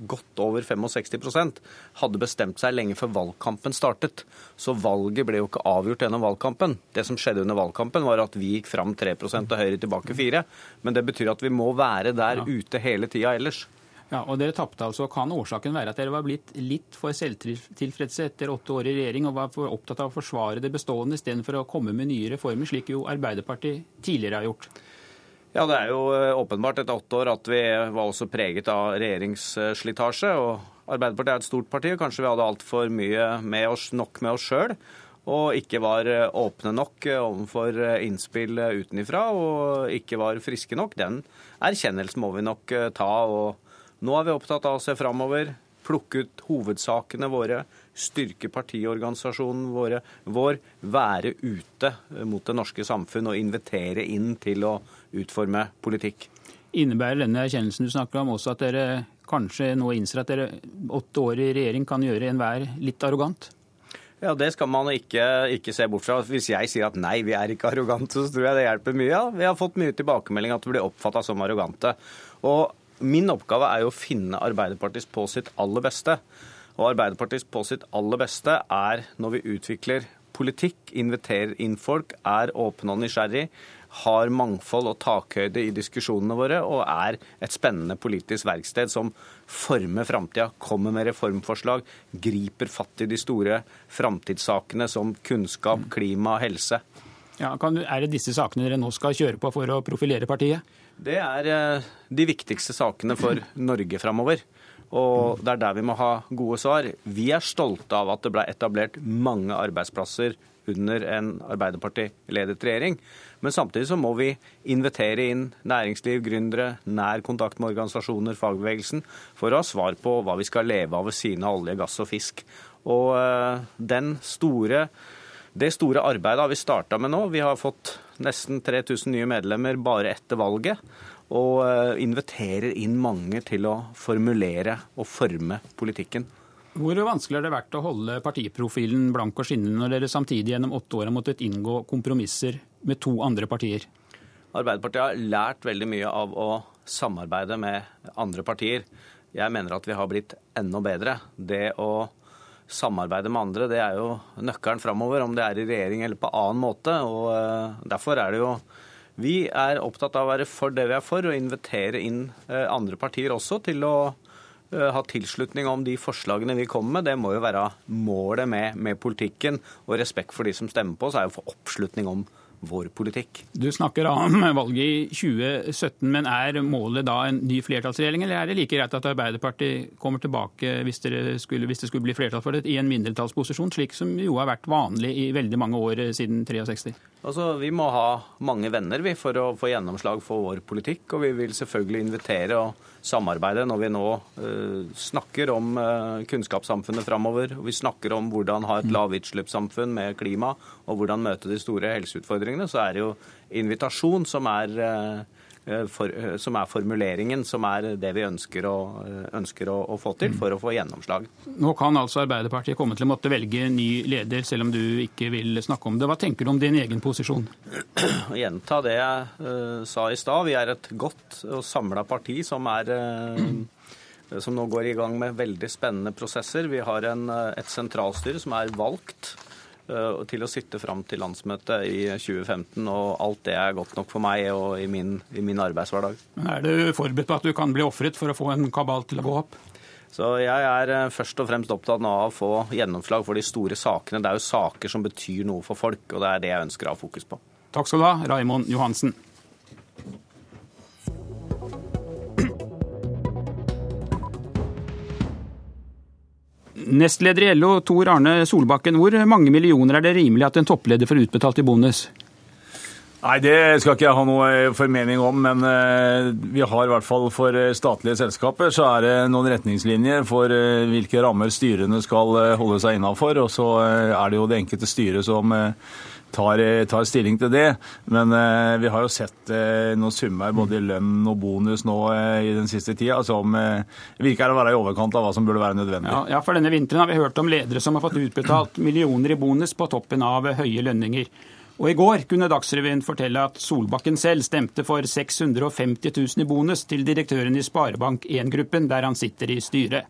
godt over 65% hadde bestemt seg lenge før valgkampen startet. Så valget ble jo ikke avgjort gjennom valgkampen. Det som skjedde under valgkampen, var at vi gikk fram 3% og Høyre tilbake 4 Men det betyr at vi må være der ute hele tida ellers. Ja, og Dere tapte altså. Kan årsaken være at dere var blitt litt for selvtilfredse etter åtte år i regjering og var for opptatt av å forsvare det bestående istedenfor å komme med nye reformer, slik jo Arbeiderpartiet tidligere har gjort? Ja, Det er jo eh, åpenbart etter åtte år at vi var også preget av regjeringsslitasje. og Arbeiderpartiet er et stort parti, og kanskje vi hadde altfor mye med oss, nok med oss sjøl. Og ikke var eh, åpne nok eh, overfor innspill utenifra, og ikke var friske nok. Den erkjennelsen må vi nok ta. og Nå er vi opptatt av å se framover, plukke ut hovedsakene våre, styrke partiorganisasjonen våre, vår, være ute mot det norske samfunn og invitere inn til å utforme politikk. Innebærer denne erkjennelsen du snakker om også at dere kanskje nå innser at dere åtte år i regjering kan gjøre enhver litt arrogant? Ja, Det skal man ikke, ikke, se bort fra. Hvis jeg sier at nei, vi er ikke arrogante, så tror jeg det hjelper mye. Ja, vi har fått mye tilbakemelding at vi blir oppfatta som arrogante. Og Min oppgave er jo å finne Arbeiderpartiets på sitt aller beste. Og Arbeiderpartiets på sitt aller beste er når vi utvikler politikk, inviterer inn folk, er åpne og nysgjerrig, har mangfold og takhøyde i diskusjonene våre og er et spennende politisk verksted som former framtida, kommer med reformforslag, griper fatt i de store framtidssakene som kunnskap, klima, helse. Ja, kan, er det disse sakene dere nå skal kjøre på for å profilere partiet? Det er eh, de viktigste sakene for Norge framover. Og det er der vi må ha gode svar. Vi er stolte av at det ble etablert mange arbeidsplasser under en Arbeiderparti-ledet regjering. Men samtidig så må vi invitere inn næringsliv, gründere, nær kontakt med organisasjoner, fagbevegelsen, for å ha svar på hva vi skal leve av ved siden av olje, gass og fisk. Og eh, store, det store arbeidet har vi starta med nå. Vi har fått nesten 3000 nye medlemmer bare etter valget og eh, inviterer inn mange til å formulere og forme politikken. Hvor vanskelig har det vært å holde partiprofilen blank og skinnende når dere samtidig gjennom åtte år har måttet inngå kompromisser med to andre partier? Arbeiderpartiet har lært veldig mye av å samarbeide med andre partier. Jeg mener at vi har blitt enda bedre. Det å samarbeide med andre, det er jo nøkkelen framover, om det er i regjering eller på annen måte. og eh, Derfor er det jo vi er opptatt av å være for det vi er for, og invitere inn eh, andre partier også til å ha tilslutning om de forslagene vi kommer med. Det må jo være målet med, med politikken. Og respekt for de som stemmer på oss, er jo å få oppslutning om vår politikk. Du snakker om valget i 2017, men er målet da en ny flertallsregjering, eller er det like greit at Arbeiderpartiet kommer tilbake hvis, skulle, hvis det skulle bli flertall for det, i en mindretallsposisjon, slik som jo har vært vanlig i veldig mange år siden 63? Altså, Vi må ha mange venner vi, for å få gjennomslag for vår politikk, og vi vil selvfølgelig invitere og samarbeide når vi nå uh, snakker om uh, kunnskapssamfunnet framover. Vi snakker om hvordan ha et mm. lavutslippssamfunn med klima, og hvordan møte de store helseutfordringene. Så er det jo invitasjon som er Eh, for, eh, som er formuleringen, som er det vi ønsker, å, eh, ønsker å, å, få til for å få gjennomslag. Nå kan altså Arbeiderpartiet komme til å måtte velge ny leder, selv om du ikke vil snakke om det. Hva tenker du om din egen posisjon? Å gjenta det jeg uh, sa i stad. Vi er et godt og samla parti som er uh, som nå går i gang med veldig spennende prosesser. Vi har en, et sentralstyre som er valgt Eh, til å sitte fram til landsmøtet i 2015. Og alt det er godt nok for meg og i min, i min arbeidshverdag. Men er du forberedt på at du kan bli ofret for å få en kabal til å gå opp? Så Jeg er eh, først og fremst opptatt av å få gjennomslag for de store sakene. Det er jo saker som betyr noe for folk, og det er det jeg ønsker å ha fokus på. Takk skal du ha, Raimond Johansen. Nestleder i LO, Tor Arne Solbakken. Hvor mange millioner er det rimelig at en toppleder får utbetalt i bonus? Nei, Det skal ikke jeg ha noe eh, formening om, men eh, vi har i hvert fall for eh, statlige selskaper så er det noen retningslinjer for hvilke rammer styrene skal holde seg innafor. Og så er det jo det enkelte styret som tar, tar, stilling til det. Men vi har jo sett noen summer både i lønn og bonus nå i den siste tida som virker å være i overkant av hva som burde være nødvendig. Ja, ja, for denne vinteren har vi hørt om ledere som har fått utbetalt millioner i bonus på toppen av høye lønninger. Og I går kunne Dagsrevyen fortelle at Solbakken selv stemte for 650 000 i bonus til direktøren i Sparebank 1-gruppen, der han sitter i styret.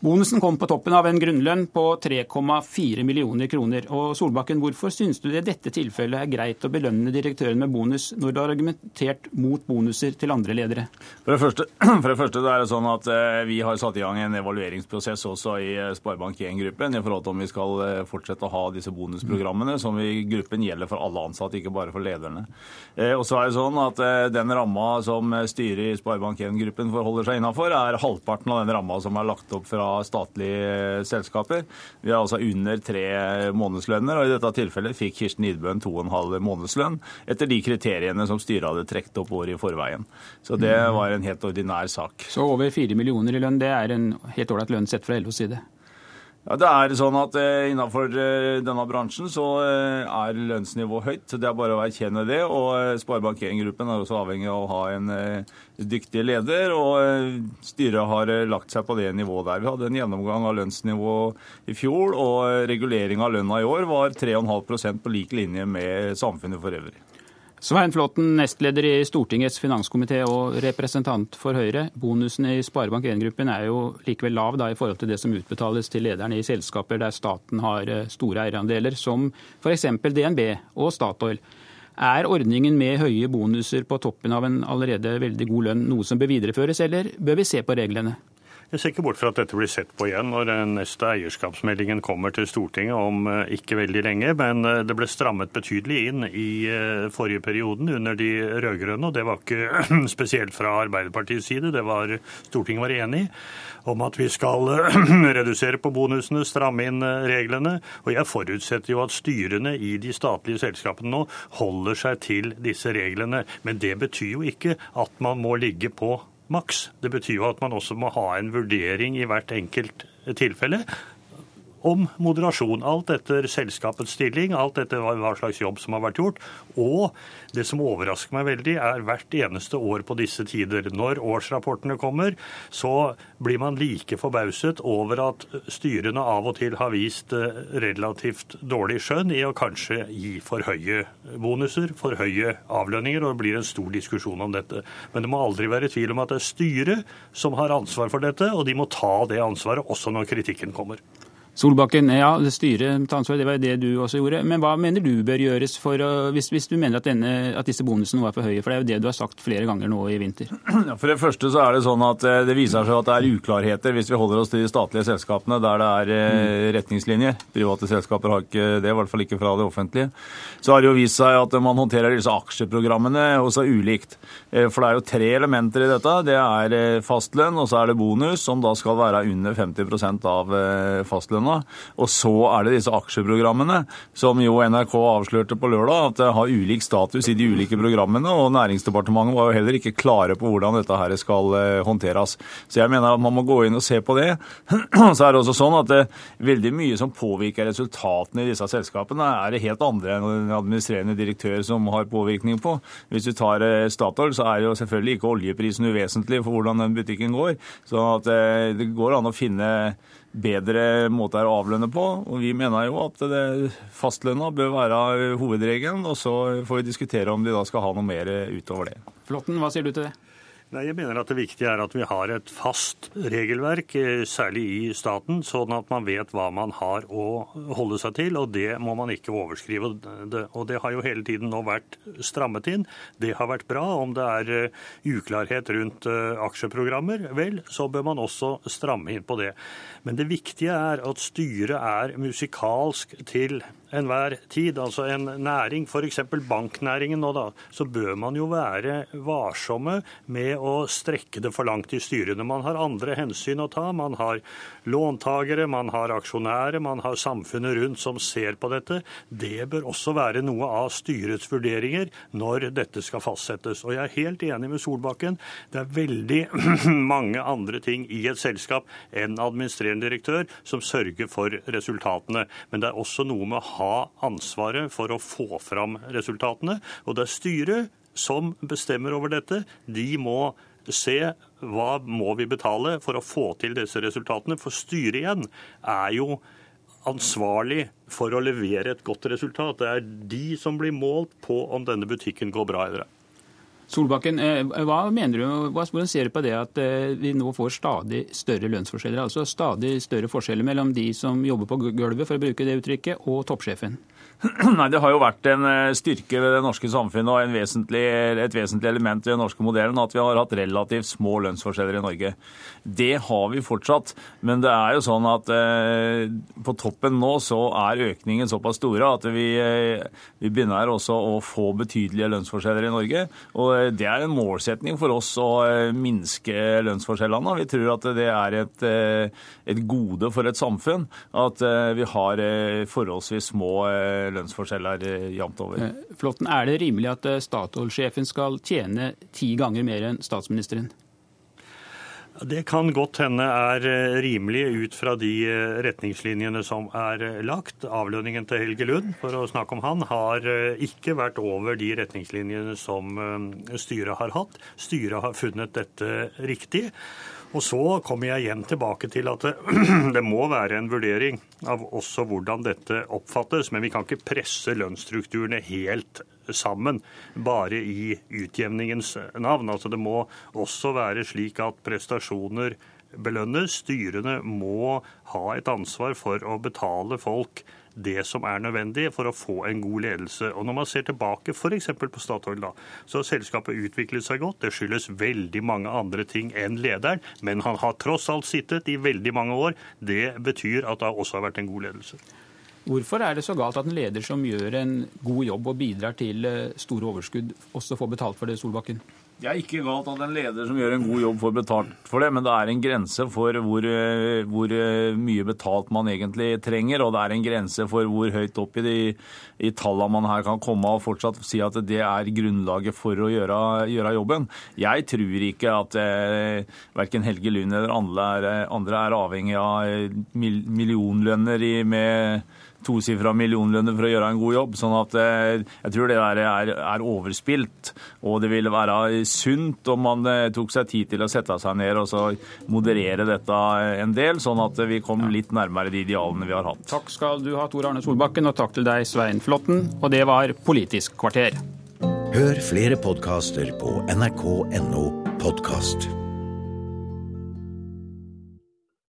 Bonusen kom på toppen av en grunnlønn på 3,4 millioner kroner. Og Solbakken, hvorfor synes du det i dette tilfellet er greit å belønne direktøren med bonus, når du har argumentert mot bonuser til andre ledere? For det første, for det første det er det sånn at eh, Vi har satt i gang en evalueringsprosess også i eh, Sparebank1-gruppen i forhold til om vi skal eh, fortsette å ha disse bonusprogrammene, som i gruppen gjelder for alle ansatte, ikke bare for lederne. Og så er det sånn at Den ramma som styret i Sparebank1-gruppen forholder seg innafor, er halvparten av den ramma som er lagt opp fra statlige selskaper. Vi har altså under tre månedslønner, og i dette tilfellet fikk Kirsten Idbøen to og en halv månedslønn etter de kriteriene som styret hadde trukket opp året i forveien. Så det mm. var en helt ordinær sak. Så over fire millioner i lønn, det er en helt ålreit lønn sett fra LOs side? Ja, det er sånn at eh, Innenfor eh, denne bransjen så eh, er lønnsnivået høyt. Det er bare å erkjenne det. og sparebankeringgruppen Sparebank1-gruppen er også avhengig av å ha en dyktig leder. og Styret har lagt seg på det nivået der. Vi hadde en gjennomgang av lønnsnivået i fjor, og regulering av lønna i år var 3,5% på lik linje med samfunnet for øvrig. Svein Flåtten, nestleder i Stortingets finanskomité og representant for Høyre. Bonusen i Sparebank1-gruppen er jo likevel lav da, i forhold til det som utbetales til lederne i selskaper der staten har eh, store eierandeler, som f.eks. DNB og Statoil. Er ordningen med høye bonuser på toppen av en allerede veldig god lønn noe som bør videreføres, eller bør vi se på reglene? Jeg ser ikke bort fra at dette blir sett på igjen når den neste eierskapsmeldingen kommer til Stortinget om eh, ikke veldig lenge. Men eh, det ble strammet betydelig inn i eh, forrige perioden under de rød-grønne. Og det var ikke spesielt fra Arbeiderpartiets side, det var Stortinget var enig om at vi skal redusere på bonusene, stramme inn reglene. Og jeg forutsetter jo at styrene i de statlige selskapene nå holder seg til disse reglene. Men det betyr jo ikke at man må ligge på maks. Det betyr jo at man også må ha en vurdering i hvert enkelt tilfelle om moderasjon. Alt etter selskapets stilling, alt etter hva slags jobb som har vært gjort. Og det som overrasker meg veldig, er hvert eneste år på disse tider. Når årsrapportene kommer, så blir man like forbauset over at styrene av og til har vist eh, relativt dårlig skjønn i å kanskje gi for høye bonuser, for høye avlønninger, og det blir en stor diskusjon om dette. Men det må aldri være tvil om at det er styret som har ansvar for dette, og de må ta det ansvaret også når kritikken kommer. Solbakken, ja, styret tar ansvar, det var det du også gjorde. Men hva mener du bør gjøres for å, hvis, hvis, du mener at, denne, at, disse bonusene er for høye? For det er jo det du har sagt flere ganger nå i vinter. For det første så er det sånn at eh, det viser seg at det er uklarheter hvis vi holder oss til de statlige selskapene der det er eh, mm. retningslinjer. Private selskaper har ikke det, i hvert fall ikke fra det offentlige. Så har det jo vist seg at man håndterer disse aksjeprogrammene også ulikt. Eh, for det er jo tre elementer i dette. Det er fastlønn, og så er det bonus, som da skal være under 50% av fastlønna korona. Og så er det disse aksjeprogrammene, som jo NRK avslørte på lørdag, at det har ulik status i de ulike programmene. Og Næringsdepartementet var jo heller ikke klare på hvordan dette her skal eh, håndteres. Så jeg mener at man må gå inn og se på det. Så er det også sånn at det, veldig mye som påvirker resultatene i disse selskapene, er det helt andre enn en administrerende direktør som har påvirkning på. Hvis du tar eh, Statoil, så er jo selvfølgelig ikke oljeprisen uvesentlig for hvordan den butikken går. Så eh, det går an å finne bedre måter å avlønne på. Og vi mener jo at fastlønna bør være hovedregelen, og så får vi diskutere om de da skal ha noe mer utover det. Flåtten, hva sier du til det? Nei, Jeg mener at det viktige er at vi har et fast regelverk, eh, særlig i staten, sånn at man vet hva man har å holde seg til, og det må man ikke overskrive. Og det har jo hele tiden nå vært strammet inn. Det har vært bra. Om det er eh, uklarhet rundt eh, aksjeprogrammer, vel, så bør man også stramme inn på det. Men det viktige er at styret er musikalsk til enhver tid. Altså en næring, f.eks. banknæringen nå, da, så bør man jo være varsomme med å strekke det for langt i styrene. Man har andre hensyn å ta. Man har låntagere, man har aksjonærer, man har samfunnet rundt som ser på dette. Det bør også være noe av styrets vurderinger når dette skal fastsettes. Og jeg er helt enig med Solbakken. Det er veldig mange andre ting i et selskap enn administrerende direktør som sørger for resultatene. Men det er også noe med å ha ansvaret for å få fram resultatene. Og det er styret som bestemmer over dette. De må se hva må vi betale for å få til disse resultatene. For styret igjen er jo ansvarlig for å levere et godt resultat. Det er de som blir målt på om denne butikken går bra eller ei. Solbakken, eh, hva mener du, hvordan ser du på det at eh, vi nå får stadig større lønnsforskjeller? Altså stadig større forskjeller mellom de som jobber på gulvet, for å bruke det uttrykket, og toppsjefen? Nei, Det har jo vært en eh, styrke ved det norske samfunnet og vesentlig, et vesentlig element ved den norske modellen at vi har hatt relativt små lønnsforskjeller i Norge. Det har vi fortsatt, men det er jo sånn at eh, på toppen nå så er økningen såpass store at vi, eh, vi begynner også å få betydelige lønnsforskjeller i Norge. Og eh, Det er en målsetning for oss å eh, minske lønnsforskjellene. Vi tror at det er et, eh, et gode for et samfunn at vi har forholdsvis små lønnsforskjeller jevnt over. Flåtten, er det rimelig at Statoil-sjefen skal tjene ti ganger mer enn statsministeren? Det kan godt hende er eh, rimelig ut fra de eh, retningslinjene som er eh, lagt. Avlønningen til Helge Lund, for å snakke om han, har ikke vært over de retningslinjene som styret har hatt. Styret har funnet dette riktig. Og så kommer jeg igjen tilbake til at det, det, må være en vurdering av også hvordan dette oppfattes. Men vi kan ikke presse lønnsstrukturene helt sammen, bare i utjevningens navn. Altså Det må også være slik at prestasjoner belønnes. Styrene må ha et ansvar for å betale folk det som er nødvendig for å få en god ledelse. Og Når man ser tilbake f.eks. på Statoil, da, så har selskapet utviklet seg godt. Det skyldes veldig mange andre ting enn lederen, men han har tross alt sittet i veldig mange år. Det betyr at det også har vært en god ledelse. Hvorfor er det så galt at en leder som gjør en god jobb og bidrar til eh, store overskudd, også får betalt for det, Solbakken? Det er ikke galt at en leder som gjør en god jobb, får betalt for det, men det er en grense for hvor, eh, hvor eh, mye betalt man egentlig trenger, og det er en grense for hvor høyt opp i i tallene man her kan komme og fortsatt si at det er grunnlaget for å gjøre, gjøre jobben. Jeg tror ikke at eh, verken Helge Lund eller andre er, andre er avhengig av millionlønner i, med tosifra millionlønner for å gjøre en god jobb. sånn at eh, jeg tror det der er, er, overspilt. Og det ville være sunt om man eh, tok seg tid til å sette seg ned og så moderere dette en del, sånn at vi kom litt nærmere de idealene vi har hatt. Takk skal du ha, Tor Arne Solbakken, og takk til deg, Svein Flåtten. Og det var Politisk kvarter. Hør flere podkaster på nrk.no podkast.